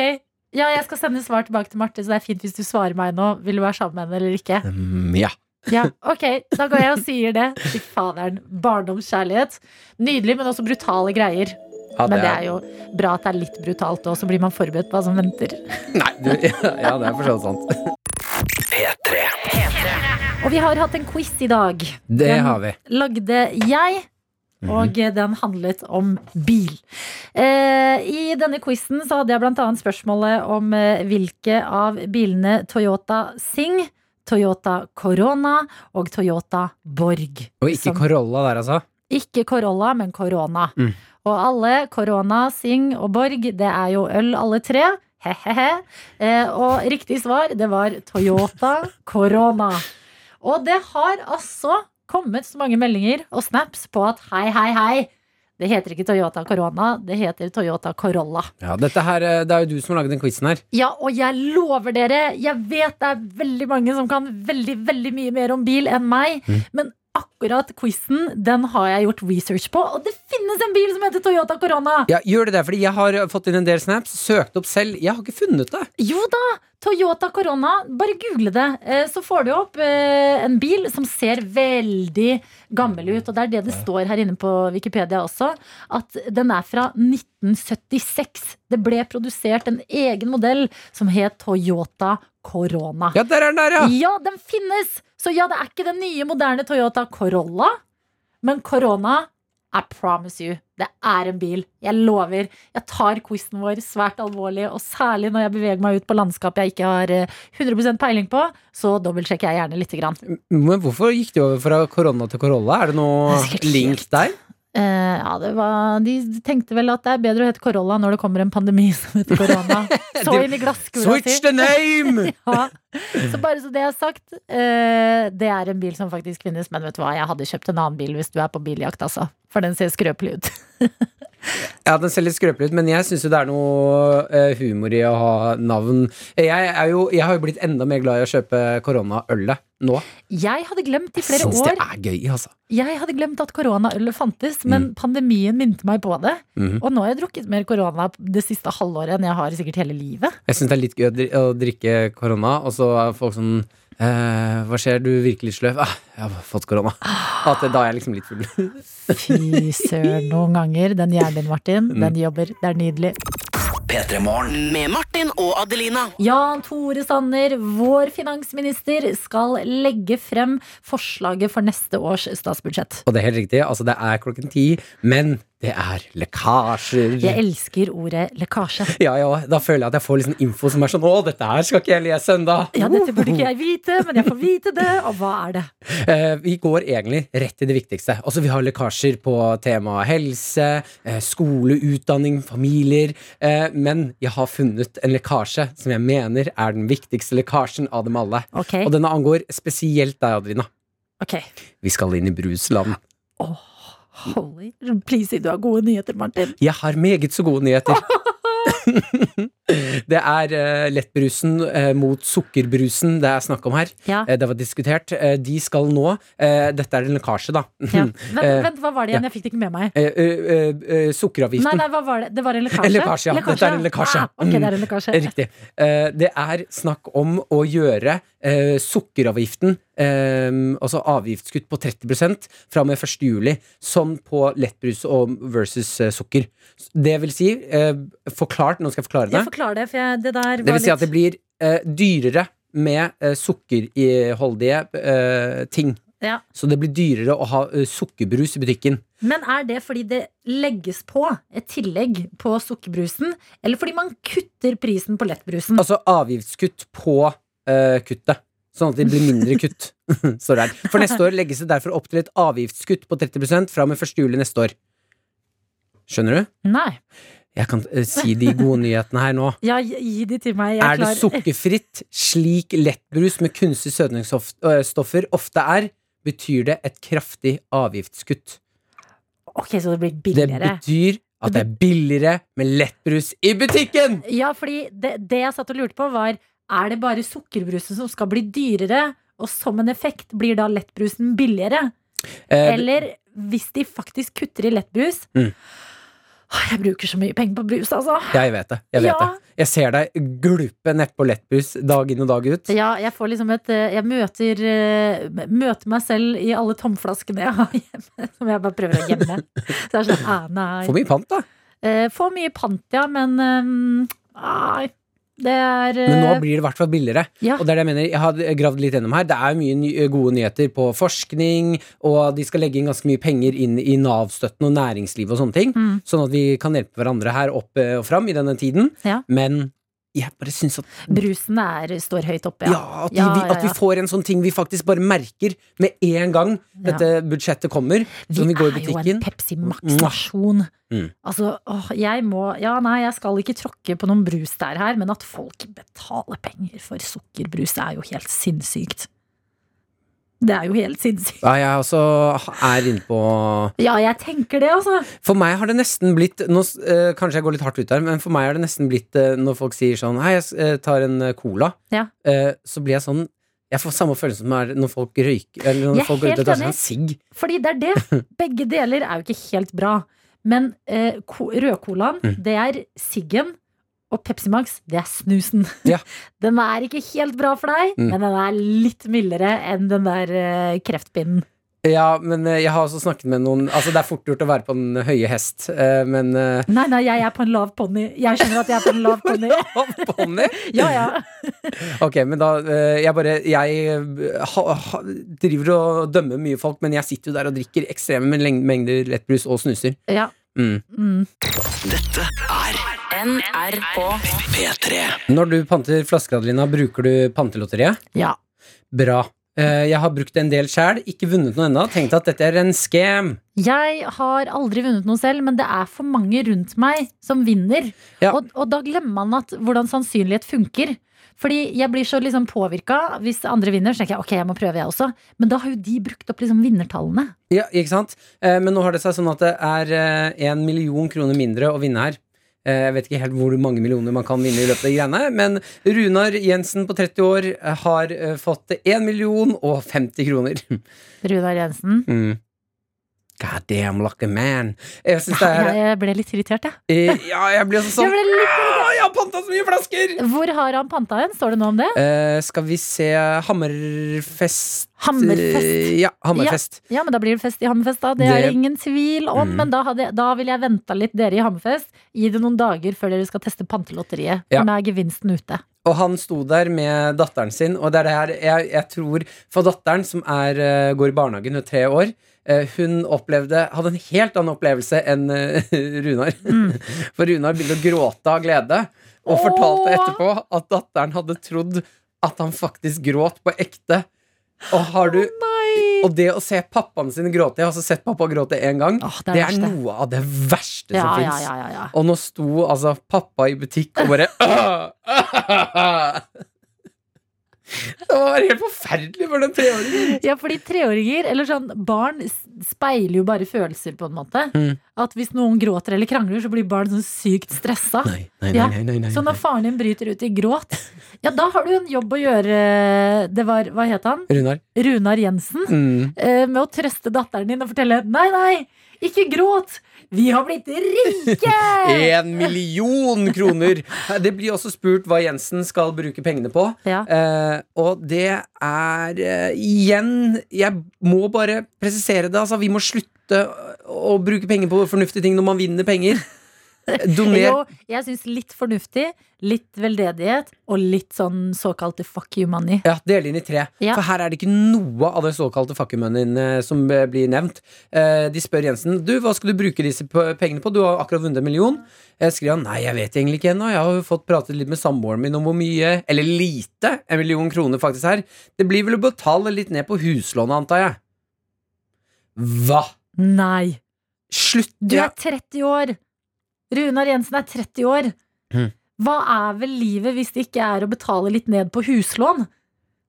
Ja, jeg skal sende svar tilbake til Marte, så det er fint hvis du svarer meg nå. Vil du være sammen med henne eller ikke? Mm, ja. Ja, ok, da går jeg og sier det. Fy faderen. Barndomskjærlighet. Nydelig, men også brutale greier. Ja, Men det er jo bra at det er litt brutalt, og så blir man forberedt på hva som venter. Nei, du, ja, det er for så sant. P3. Og vi har hatt en quiz i dag. Det Den har vi. lagde jeg. Og den handlet om bil. Eh, I denne quizen så hadde jeg annet spørsmålet om eh, hvilke av bilene Toyota Sing, Toyota Corona og Toyota Borg. Og ikke som- Corolla der, altså. Ikke Corolla, men Corona. Mm. Og alle, Corona, Sing og Borg, det er jo øl alle tre. He-he-he. Eh, og riktig svar, det var Toyota <laughs> Corona. Og det har altså kommet så mange meldinger og snaps på at hei, hei, hei. Det heter ikke Toyota Corona, det heter Toyota Corolla. Ja, dette her, eh, Det er jo du som har laget den quizen her. Ja, og jeg lover dere, jeg vet det er veldig mange som kan veldig, veldig mye mer om bil enn meg, men akkurat quizen, den har jeg gjort research på, og det finnes en bil som heter Toyota Corona! Ja, Gjør det det, fordi jeg har fått inn en del snaps, søkt opp selv. Jeg har ikke funnet det. Jo da, Toyota Corona, bare google det. Eh, Så får du opp eh, en bil som ser veldig gammel ut. Og det er det det står her inne på Wikipedia også. At den er fra 1976. Det ble produsert en egen modell som het Toyota Corona. Ja, der er den der, ja! Ja, den finnes! Så ja, det er ikke den nye, moderne Toyota Corolla, men Corona, I promise you, det er en bil. Jeg lover. Jeg tar quizen vår svært alvorlig, og særlig når jeg beveger meg ut på landskap jeg ikke har eh, 100% peiling på, så dobbeltsjekker jeg gjerne lite grann. Men hvorfor gikk de over fra korona til Corolla? Er det noe Det link der? Eh, ja, det var, de tenkte vel at det er bedre å hete Corolla når det kommer en pandemi <laughs> som heter korona. <laughs> Så inn i glasskula Switch the name! <laughs> Ja. Så bare så det er sagt, uh, det er en bil som faktisk finnes. Men vet du hva, jeg hadde kjøpt en annen bil hvis du er på biljakt, altså. For den ser skrøpelig ut. Ja, den ser litt skrøpelig ut, men jeg syns jo det er noe eh, humor i å ha navn. Jeg, er jo, jeg har jo blitt enda mer glad i å kjøpe koronaølet nå. Jeg hadde glemt i flere Jeg flere syns det er gøy, altså. Jeg hadde glemt at koronaølet fantes, men pandemien minte meg på det. Mm. Og nå har jeg drukket mer korona det siste halvåret enn jeg har sikkert hele livet. Jeg syns det er litt gøy å drikke korona, og så er folk sånn eh, Hva skjer, du virker litt sløv. Ah, jeg har fått korona. At da er jeg liksom litt full. Fy søren, noen ganger. Den hjernen din, Martin, den jobber. Det er nydelig. Med Martin og Adelina. Jan Tore Sanner, vår finansminister, skal legge frem forslaget for neste års statsbudsjett. Og det er helt riktig, altså det er klokken ti, men det er lekkasjer. Jeg elsker ordet lekkasje. <laughs> Ja, ja, da føler jeg at jeg får liksom info som er sånn Å, dette her skal ikke jeg lese enda. Ja, dette burde ikke jeg vite, men jeg får vite det. Og hva er det? <laughs> Eh, vi går egentlig rett til det viktigste. Altså, vi har lekkasjer på temaet helse, eh, skole, utdanning, familier. Eh, men jeg har funnet en lekkasje som jeg mener er den viktigste lekkasjen av dem alle. Okay. Og denne angår spesielt deg, Adrina. ok. Vi skal inn i brusland. Holy, please si du har gode nyheter, Martin. Jeg har meget så gode nyheter. <laughs> Det er uh, lettbrusen uh, mot sukkerbrusen det er snakk om her. Ja. Uh, det var diskutert. De skal nå Dette er en lekkasje, da. Ja. Vent, <laughs> vent, hva var det igjen? Jeg fikk det ikke med meg. sukkeravgiften. Nei, nei, hva var det? Det var en lekkasje? Lekkasje, ja. Dette er en lekkasje. Ah, ok, det er en lekkasje. Riktig. Det er snakk om å gjøre sukkeravgiften, eh, altså avgiftskutt på 30% fra og med 1. juli, som på lettbrus og versus eh, sukker. Det vil si, eh, forklart, nå skal jeg forklare det. Jeg forklarer det, for jeg, det der Det vil si at det blir eh, dyrere med sukkerholdige ting. ja. Så det blir dyrere å ha sukkerbrus i butikken. Men er det fordi det legges på et tillegg på sukkerbrusen, eller fordi man kutter prisen på lettbrusen? Altså avgiftskutt på kuttet. Sånn at det blir mindre kutt. <laughs> Står der. For neste år legges det derfor opp til et avgiftskutt på 30 fra og med 1. juli neste år. Skjønner du? Nei. Jeg kan uh, si de gode nyhetene her nå. Ja, gi de til meg. Jeg Er det sukkerfritt, slik lettbrus med kunstige søtningsstoffer ofte er, betyr det et kraftig avgiftskutt. Ok, så det blir billigere? Det betyr at det er billigere med lettbrus i butikken! Ja, fordi det, det jeg satt og lurte på, var er det bare sukkerbrusen som skal bli dyrere, og som en effekt blir da lettbrusen billigere? Eh, Eller hvis de faktisk kutter i lettbrus Mm. Jeg bruker så mye penger på brus, altså. jeg vet det. Jeg vet Ja. det. Jeg ser deg gulpe nedpå lettbrus dag inn og dag ut. Ja, jeg får liksom et eh, Jeg møter, eh, møter meg selv i alle tomflaskene jeg har <laughs> hjemme, som jeg bare prøver å gjemme. Så jeg er sånn, ah, nei. For mye pant, da. Eh, Får mye pant, ja, men um. Det er eh, Men nå blir det i hvert fall billigere. Ja. Og det er det jeg mener, jeg har gravd litt gjennom her. Det er mye ny, gode nyheter på forskning, og de skal legge inn ganske mye penger inn i Nav-støtten og næringslivet og sånne ting. Mm. Sånn at vi kan hjelpe hverandre her opp eh, og fram i denne tiden. Ja. Men jeg bare syns at Brusen er, står høyt oppe, ja, ja. at, vi, Ja, vi, ja, at vi får en sånn ting vi faktisk bare merker med en gang dette budsjettet kommer. Vi vi går i er jo en Pepsi Max-nasjon. Mm. Altså, åh, jeg må Ja, nei, jeg skal ikke tråkke på noen brus der her, men at folk betaler penger for sukkerbrus, det er jo helt sinnssykt. Det er jo helt sinnssykt. Ja, jeg også er inne på Ja, jeg tenker det, altså. For meg har det nesten blitt nå, eh, Kanskje jeg går litt hardt ut her, men for meg har det nesten blitt eh, når folk sier sånn Hei, jeg eh, tar en cola. Ja. Så blir jeg sånn Jeg får samme følelse som er når folk røyker Eller når Jeg folk går ut og tar seg en sigg. Fordi det er det. <laughs> Begge deler er jo ikke helt bra. Men eh, rødcolaen, Mm. det er siggen. Og Pepsi Max, det er snusen. Ja. <laughs> Den er ikke helt bra for deg, Mm. men den er litt mildere enn den der uh, kreftpinnen. Ja, men eh, jeg har også snakket med noen Altså, det er fort gjort å være på den høye hest, eh, men Nei, nei, jeg er på en lav ponni. Jeg skjønner at jeg er på en lav <laughs> ponni. Ponni? <laughs> Ja, ja. Ok, men da Jeg bare Jeg ha, ha, driver og dømmer mye folk, men jeg sitter jo der og drikker ekstreme mengder lettbrus og snuser. ja. Mm. Mm. Dette er NRK P3. Når du panter flasker, Adelina, bruker du pantelotteriet? ja. Bra. Eh, Jeg har brukt en del sjæl, ikke vunnet noe ennå. Tenkte at dette er en scam. Jeg har aldri vunnet noe selv, men det er for mange rundt meg som vinner. Ja. Og, og da glemmer man at, hvordan sannsynlighet funker. Fordi jeg blir så liksom påvirka. Hvis andre vinner, så tenker jeg ok, jeg må prøve, jeg også. Men da har jo de brukt opp liksom vinnertallene. Ja, ikke sant? Eh, Men nå har det seg sånn at det er en million kroner mindre å vinne her. Eh, Jeg vet ikke helt hvor mange millioner man kan vinne i løpet av de greiene, men Runar Jensen på 30 år eh, har eh, fått 1 million og 50 kroner. <laughs> Runar Jensen. Mm. God damn lucky man. Jeg er Jeg ble litt irritert, jeg. Ja, jeg ble også sånn <laughs> Jeg ble litt «Ah, Jeg har panta så mye flasker! Hvor har han panta hen? Står det noe om det? Eh, skal vi se Hammerfest Hammerfest. Ja, Hammerfest. Ja, men da blir det fest i Hammerfest, da. Det, er Det- det ingen tvil om. Mm. Men da, hadde, da vil jeg venta litt dere i Hammerfest. Gi det noen dager før dere skal teste pantelotteriet. Ja. Er gevinsten ute. Og han sto der med datteren sin, og det er det her jeg, jeg tror For datteren, som er, eh, går i barnehagen, hun er tre år, hun opplevde, hadde en helt annen opplevelse enn <laughs> Runar. Runar. <laughs> For Runar begynte å gråte av glede, og fortalte etterpå at datteren hadde trodd at han faktisk gråt på ekte. Og har du Og det å se pappaen sin gråte Jeg har også sett pappa gråte én gang. Åh, det, er det er noe av det verste Ja, som ja, fins. ja, ja, ja. Og nå sto altså pappa i butikk og bare <laughs> «Åh! Det var helt forferdelig for den treåringen. Ja, fordi treåringer, eller sånn barn, speiler jo bare følelser, på en måte. Mm. At hvis noen gråter eller krangler, så blir barn sånn sykt stressa. Nei, nei, Ja, nei, nei, nei, Så når faren din bryter ut i gråt, ja, da har du en jobb å gjøre. Det var, hva het han? Runar. Runar Jensen. Mm. eh, Med å trøste datteren din og fortelle nei, nei, ikke gråt! Vi har blitt rike! <laughs> En million kroner! Det blir også spurt hva Jensen skal bruke pengene på. Ja. Eh, og det er eh, igjen Jeg må bare presisere det. Altså, vi må slutte å bruke penger på fornuftige ting når man vinner penger. Doner Jo, jeg syns litt fornuftig, litt veldedighet og litt sånn såkalte fuck you money. Ja, Del inn i tre. Ja. For her er det ikke noe av det såkalte fuck you-moneyen eh, som eh, blir nevnt. Eh, de spør Jensen Du, hva skal du bruke disse pengene på. Du har akkurat vunnet en million. Jeg skriver han nei, jeg vet egentlig ikke ennå. Jeg har jo fått pratet litt med samboeren min om hvor mye, eller lite, en million kroner faktisk er. Det blir vel å betale litt ned på huslånet, antar jeg. Hva? Nei. Slutt! Du er 30 år. Runar Jensen er 30 år. Mhm. Hva er vel livet hvis det ikke er å betale litt ned på huslån?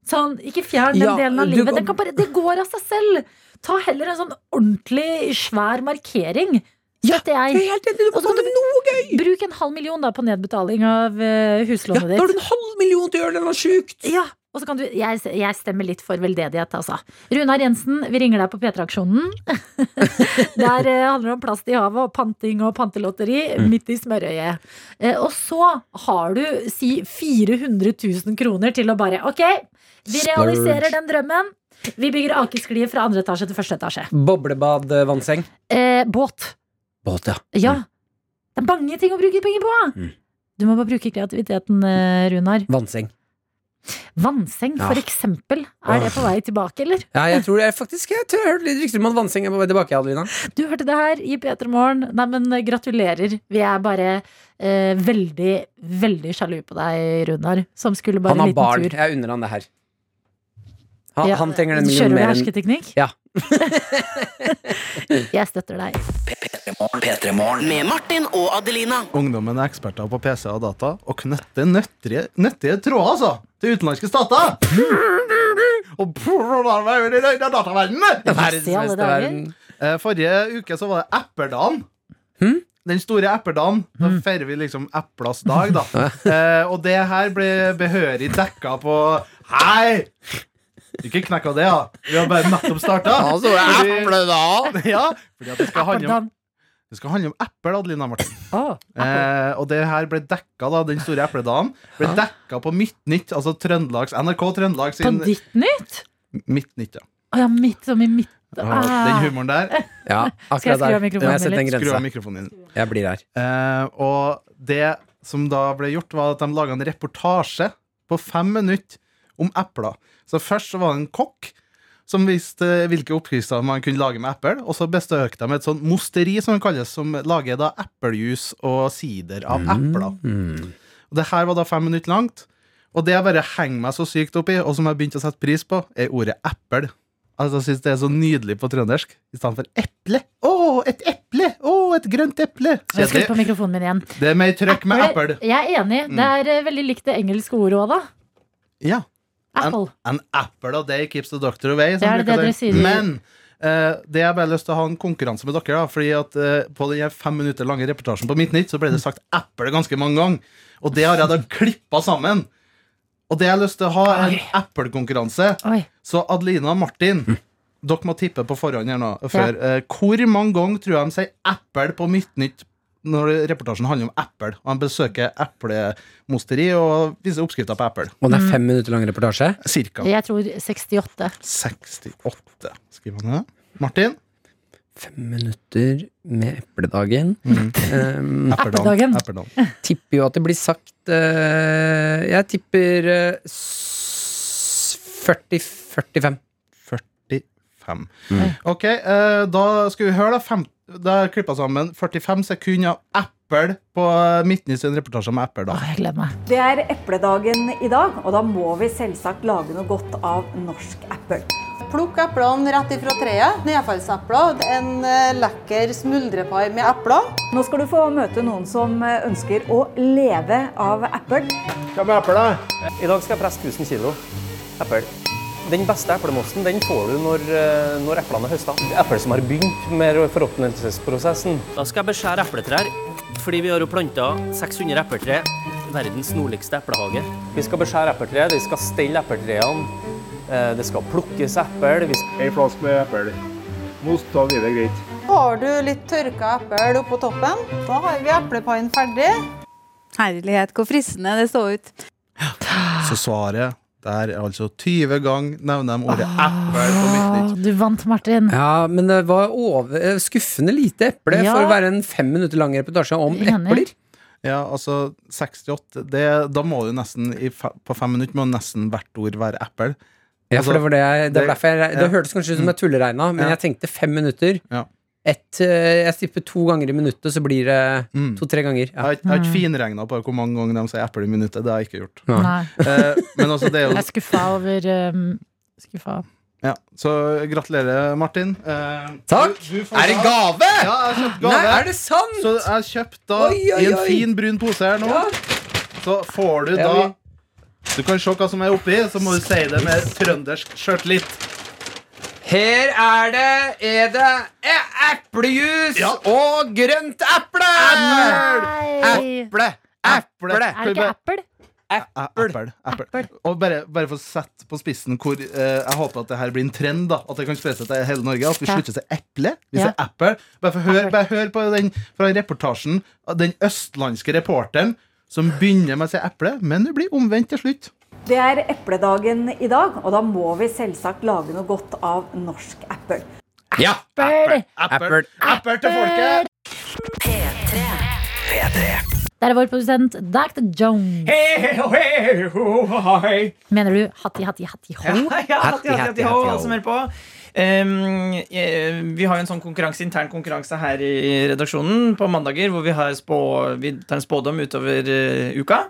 Sånn, ikke fjern den Ja, delen av livet. Du, bare, det går av seg selv. Ta heller en sånn ordentlig svær markering. Ja, jeg. er helt enig, du må få til noe gøy! Bruk en halv million da på nedbetaling av huslånet Ja, huslånet da har du en halv million til å gjøre det noe sjukt! Ja, og så kan du, jeg, jeg stemmer litt for veldedighet, altså. Runar Jensen, vi ringer deg på P3-aksjonen. <laughs> Der eh, handler det om plast i havet og panting og pantelotteri Mm. midt i smørøyet. Eh, og så har du si 400 000 kroner til å bare Ok, vi realiserer den drømmen. Vi bygger akesklie fra andre etasje til første etasje. Boblebad, vannseng. Eh, båt. Båt, ja. Ja. Det er mange ting å bruke penger på! Mm. Du må bare bruke kreativiteten, eh, Runar. Vannseng. Vannseng, Ja. for eksempel. Er det på vei tilbake, eller? Ja, jeg tror det faktisk Jeg tror jeg hørte litt rykter om at vannseng er på vei tilbake, Adelina. Du hørte det her i P3 Morgen. Nei, men eh, gratulerer. Vi er bare eh, veldig, veldig sjalu på deg, Runar, som skulle bare Han en har liten barn. tur. Jeg unner han det her. Han, Ja, han trenger den Kjører millionen du mer enn hersketeknikk? Ja. Jeg støtter deg. P3 Med Martin og Adelina. Ungdommen er eksperter på PC og data og knytter nøttige, nøttige tråder altså, til utenlandske stater. Og dataverdenen! Eh, Forrige uke så var det epledagen. Hmm? Den store epledagen. Da feirer vi liksom eplas dag, da. <laughs> Eh, og det her ble behørig dekka på Hei! Ikke knekka det, da. Vi har bare nettopp starta. Altså, epledag! <laughs> Ja, fordi at det skal handle om? Det skal handle om eple, Adelina Martin. Ah, Eh, og det her ble dekka, da, den store epledagen, ble dekka på Midtnytt, altså Trøndelags, NRK Trøndelag på ditt nytt? Midtnytt, ja. Ah, ja, midt som i midt. Ah. Den humoren der. <laughs> Ja, Skal jeg skru av mikrofonen litt? Skru av mikrofonen din. Jeg blir her. Eh, og det som da ble gjort, var at de laga en reportasje på fem minutter om epler. Så først så var det en kokk som visste hvilke oppskrifter man kunne lage med eple. Og så besøkte de et sånt mosteri, som det kalles, som lager da eplejus og sider av epler. Mm. Og det her var da fem minutter langt. Og det jeg bare henger meg så sykt opp i, og som jeg har begynt å sette pris på, er ordet eppel. Altså, jeg synes det er så nydelig på trøndersk. I stedet for eple. Å, et eple! Å, et grønt eple! Jeg skrur på mikrofonen min igjen. det er mer trøkk med eple. Jeg er enig. Det er eh, veldig likt det engelske ordet òg, da. Ja. Apple. An apple a day keeps the doctor away. Det er det dere sier Men uh, det jeg bare har lyst til å ha en konkurranse med dere, da, fordi at uh, på den fem minutter lange reportasjen på Midtnytt så ble det sagt eple ganske mange ganger. Og det har jeg da <laughs> klippa sammen. Og det jeg har lyst til å ha, er en eplekonkurranse. Så Adelina og Martin, dere må tippe på forhånd her nå. Før. Eh, hvor mange ganger tror jeg de sier eple på Midtnytt når reportasjen handler om eple? Og han besøker eplemosteri og viser oppskrifter på eple. Og det er fem minutter lang reportasje. Cirka. Jeg tror 68. 68. Skriver han det? Martin? Fem minutter med epledagen. Mm. Um, <laughs> Epledagen. Epledagen. <laughs> tipper jo at det blir sagt uh, Jeg tipper uh, s- 40-45. 45. Ok, uh, da skal vi høre, da. Fem, da er klippa sammen 45 sekunder av Apple på i sin reportasje om Apple. Da. Åh, jeg gleder meg. Det er epledagen i dag, og da må vi selvsagt lage noe godt av norsk Apple. Plukk eplene rett ifra treet. Nedfallsepler. En eh, lekker smuldrepai med epler. Nå skal du få møte noen som eh, ønsker å leve av eple. Hva med eple, da? I dag skal jeg presse 1000 kilo. eple. Den beste eplemosten den får du når, eh, når eplene er høsta. Eple som har begynt med forråtnelsesprosessen. Da skal jeg beskjære epletrær, fordi vi har jo planta 600 epletre. Verdens nordligste eplehage. Vi skal beskjære epletre, vi skal stelle epletrærne. eh, Det skal plukkes eple. En flaske med eple. Most av det er greit. Har du litt tørka eple oppå toppen, da har vi eplepaien ferdig. Herlighet, hvor fristende det så ut. Så svaret der er altså 20 ganger nevner de ordet eple på Åh, Midtnytt. du vant, Martin. Ja, men det var over, eh, skuffende lite eple Ja. for å være en fem minutter lang reportasje om Enig. epler. Ja, altså 68 det, Da må du nesten i, På fem minutter må nesten hvert ord være eple. Ja, for det var det jeg, det, var derfor jeg, det hørtes kanskje ut som jeg tulleregna, men Ja. jeg tenkte fem minutter. Ja. Ett, eh, jeg tipper to ganger i minuttet, så blir det to-tre ganger. Ikke- jeg har ikke finregna på hvor mange ganger de sier eple i minuttet. Det har jeg ikke gjort. Nei. Eh, men altså, det er Jeg er skuffa over um, Skuffa. ja, Så gratulerer, Martin. Eh, Takk! du- du Er det gave? Ja, jeg har kjøpt gave. Nei, er det sant? Så jeg har kjøpt da Oi, oi, i en fin brun pose her nå. Så får du da Du kan se hva som er oppi, så må du si det med trøndersk sjøltillit. Her er det Er det eplejus eplejus og grønt eple! Eple! Eple! Er det ikke Apple? Apple. Apple. Og bare, bare for å sette på spissen hvor eh, Jeg håper at det her blir en trend. da At det kan spre seg til hele Norge. At vi slutter å si eple. Vi Ja. sier apple. Bare, for hør, bare hør på den fra reportasjen den østlandske reporteren som begynner med å si eple, men det blir omvendt til slutt. Det er epledagen i dag, og da må vi selvsagt lage noe godt av norsk apple. Ja! Apple. Apple. Apple til folket! P3. P3. Der er vår produsent Dr. Jones. Mener du hatti, hatti, hatti, ho? Ja, ja, hatti, hatti, ho, alle som hører på. Um, vi har jo en sånn konkurranse, intern konkurranse her i redaksjonen på mandager hvor vi, har spå, vi tar en spådom utover uh, uka.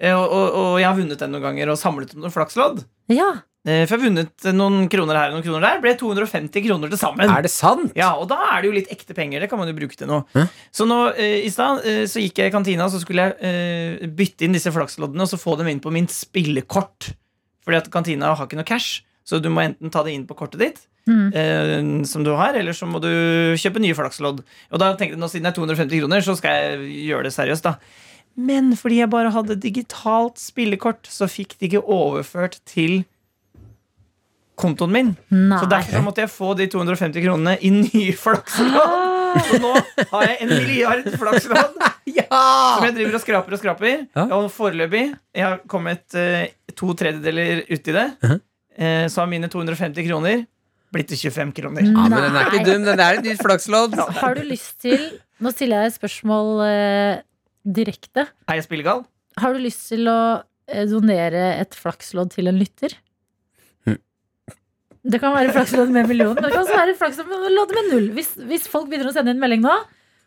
Eh, og, og, og jeg har vunnet den noen ganger og samlet opp noen flakslodd. Ja. Eh, for jeg har vunnet noen kroner her og noen kroner der. Ble 250 kroner til sammen. Er det sant? Ja, Og da er det jo litt ekte penger. Det kan man jo bruke til noe. Så nå eh, i stad eh, så gikk jeg i kantina og så skulle jeg eh, bytte inn disse flaksloddene og så få dem inn på min spillekort. Fordi at kantina har ikke noe cash, så du må enten ta det inn på kortet ditt. Mm. eh, som du har, eller så må du kjøpe nye flakslodd. Og da tenkte jeg nå Siden det er 250 kroner, så skal jeg gjøre det seriøst. da Men fordi jeg bare hadde digitalt spillekort, så fikk de ikke overført til kontoen min. Nei. Så derfor så måtte jeg få de 250 kronene i nye flakslodd. Så nå har jeg en milliard flakslodd <laughs> som jeg driver og skraper og skraper. Og foreløpig Jeg har kommet uh, to tredjedeler uti det. eh, så har mine 250 kroner blitt til 25 kroner. Ja, men den er ikke dum. Den er et nytt flakslodd. Har du lyst til Nå stiller jeg et spørsmål eh, direkte. Er jeg spillegal? Har du lyst til å eh, donere et flakslodd til en lytter? Det kan være flakslodd med million, men det kan også være flakslodd med null. Hvis, hvis folk begynner å sende inn melding nå,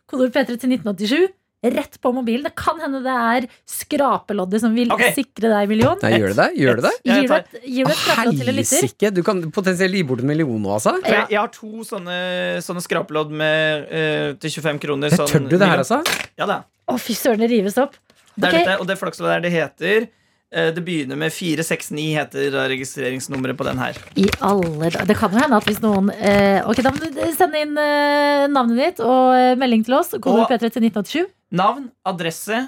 kodord P3 til 1987, rett på mobilen. Det kan hende det er skrapeloddet som vil okay. sikre deg million. Nei, gjør det det? Gjør det det? Gir du et, gir skrapelodd til en lytter? Helsike! Du kan potensielt gi bort en million nå, altså. Ja. jeg, jeg har to sånne, sånne skrapelodd med, uh, til 25 kroner. Sånn, tør du det her, altså? Ja da. Å, fy søren, det rives opp. Det er Ok. dette, og det flaksloddet der, det heter Det begynner med 469, heter registreringsnummeret på den her. I alle. Det kan jo hende at hvis noen eh, Ok, da må du sende inn eh, navnet ditt og eh, melding til oss. Kodord P3 til 1987. Navn, adresse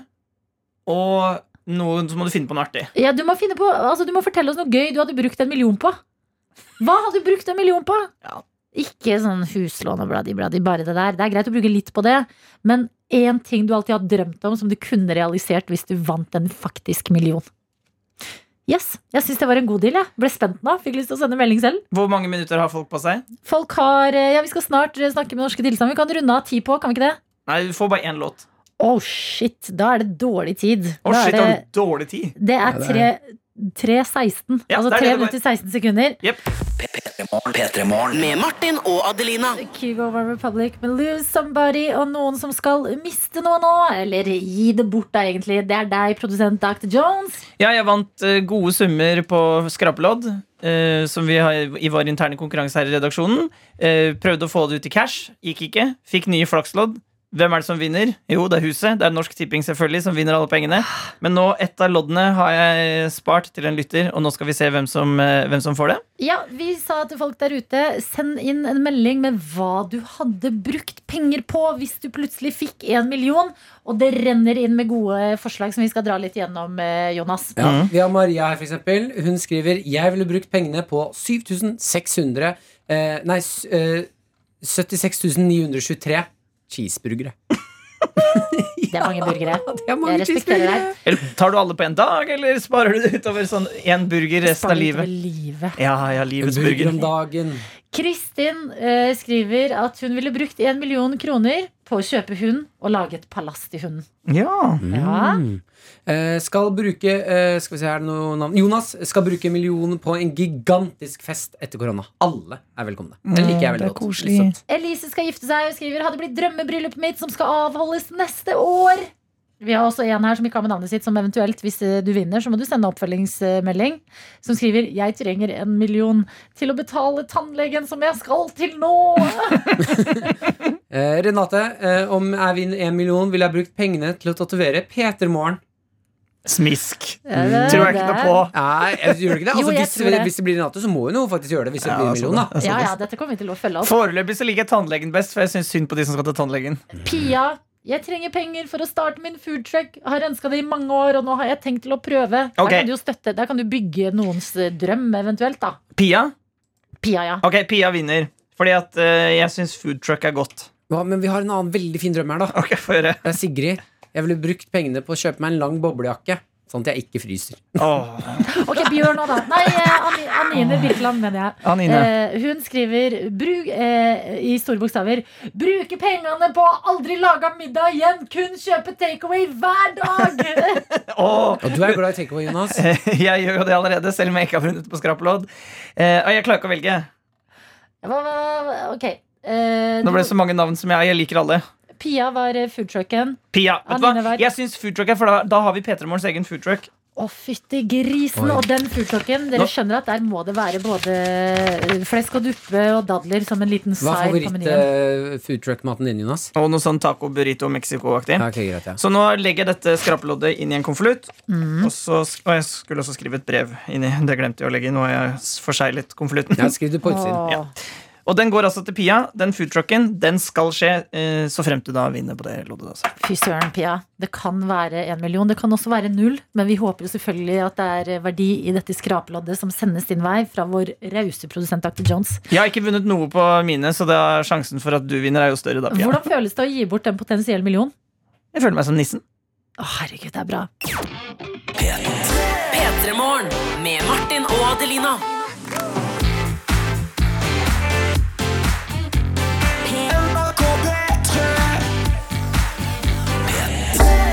og noe, så må du finne på noe artig. Ja, du må, finne på, altså, du må fortelle oss noe gøy du hadde brukt en million på. Hva hadde du brukt en million på? Ja. Ikke sånn huslån og bladi, bladi, bare det der. Det er greit å bruke litt på det, men én ting du alltid har drømt om som du kunne realisert hvis du vant en faktisk million. Yes, jeg syns det var en god deal. Jeg ble spent nå. Fikk lyst til å sende melding selv. Hvor mange minutter har folk på seg? Folk har eh, Ja, vi skal snart eh, snakke med norske tilstander. Vi kan runde av ti på, kan vi ikke det? Nei, du får bare én låt. Oh shit, da er det dårlig tid. Å, Da shit, er har det, du dårlig tid? det er er- 3.16. Ja, altså det er 3 det det minutter 16 sekunder. P3morgen. Med Martin og Adelina. Kygo One Republic med Lose Somebody og noen som skal miste noe nå. Eller gi det bort, da, egentlig. Det er deg, produsent Dr. Jones. Ja, jeg vant eh, gode summer på skrapelodd. Uh, som vi har i vår interne konkurranse her i redaksjonen. Uh, prøvde å få det ut i cash, gikk ikke. Fikk nye flakslodd. Hvem er det som vinner? Jo, det er Huset. Det er Norsk Tipping selvfølgelig som vinner alle pengene. Men nå, ett av loddene har jeg spart til en lytter, og nå skal vi se hvem som, eh, hvem som får det. Ja, Vi sa til folk der ute send inn en melding med hva du hadde brukt penger på hvis du plutselig fikk en million. Og det renner inn med gode forslag som vi skal dra litt gjennom, eh, Jonas. Ja, Vi har Maria her, for eksempel. Hun skriver Jeg ville brukt pengene på 7600 eh, Nei, eh, 76 923 cheeseburgere. <laughs> Det er mange burgere. mange Jeg respekterer deg. Eller tar du alle på en dag, eller sparer du det utover sånn én burger resten av Sparer livet? livet. Ja, ja, livets En burger burger. om dagen. Kristin uh, skriver at hun ville brukt en million kroner på å kjøpe hund og lage et palass til hunden. Ja. Ja. Mm. Eh, skal bruke eh, Skal vi se, er det noe navn? Jonas skal bruke millionen på en gigantisk fest etter korona. Alle er velkomne. Det liker jeg veldig godt. Koselig. Elise skal gifte seg og skriver hadde blitt drømmebryllupet mitt som skal avholdes neste år. Vi har også en her som ikke har med navnet sitt, som eventuelt, hvis eh, du vinner, så må du sende oppfølgingsmelding. Som skriver 'Jeg trenger en million til å betale tannlegen som jeg skal til nå'. <laughs> Eh, Renate, eh, om jeg vinner en million, ville jeg brukt pengene til å tatovere Petermorgen. Smisk. Ja, det- Tror jeg ikke noe på. Nei, jeg gjør ikke det. Altså, jo, hvis, det. hvis det blir Renate, så må hun jo faktisk gjøre det. Hvis det Ja, blir altså million, da. Ja, ja, dette kommer vi til å følge opp. Foreløpig så jeg tannlegen best, for jeg syns synd på de som skal til tannlegen. Pia, jeg trenger penger for å starte min foodtruck. Har ønska det i mange år, og nå har jeg tenkt til å prøve. Okay. Der kan du jo støtte, der kan du bygge noens eh, drøm, eventuelt. da Pia? Pia, ja. Ok, Pia vinner. Fordi at uh, jeg syns foodtruck er godt. Ja, men vi har en annen veldig fin drøm her, da. Ok, få høre. Det er Sigrid. Jeg ville brukt pengene på å kjøpe meg en lang boblejakke. Sånn at jeg ikke fryser. <laughs> Ok, Bjørn nå, da. Nei, eh, Ani- Anine Birkeland, mener jeg. Anine. Eh, hun skriver bruk, eh, i store bokstaver 'Bruke pengene på å aldri lage middag igjen'. Kun kjøpe takeaway hver dag! <laughs> Åh. Og du er glad i takeaway, Jonas? <laughs> jeg gjør jo det allerede, selv om jeg ikke har vunnet på skraplodd. Eh, og jeg klarer ikke å velge. Hva, hva, ok. Eh, Nå ble det så mange navn som jeg Jeg liker alle. Pia var eh, foodtrucken. Pia, vet du hva? var- Jeg syns foodtruck er for da, da har vi P3 Morgens egen foodtruck. Å, fytti grisen! Oi. Og den foodtrucken, dere Nå- skjønner at der må det være både eh, flesk og duppe og dadler som en liten Hva er side på menyen. favoritt-foodtruck-maten din, Jonas? Og noe sånn taco burrito Mexico-aktig. Ja, ok, greit, ja. Så nå legger jeg dette skrapeloddet inn i en konvolutt. Mm. Og, så sk- og jeg skulle også skrive et brev inni. Det glemte jeg å legge inn. Nå har jeg s- forseglet konvolutten. har skriv det på utsiden. Ja. Og den går altså til Pia. Den foodtrucken den skal skje eh, så fremt du da vinner på det loddet. Altså. Fy søren, Pia. Det kan være en million. Det kan også være null. Men vi håper jo selvfølgelig at det er verdi i dette skrapeloddet som sendes din vei fra vår rause produsent Dr. Jones. Jeg har ikke vunnet noe på mine, så er sjansen for at du vinner, er jo større. da, Pia. Hvordan føles det å gi bort en potensiell million? Jeg føler meg som nissen. Å, herregud, det er bra. P3morgen med Martin og Adelina.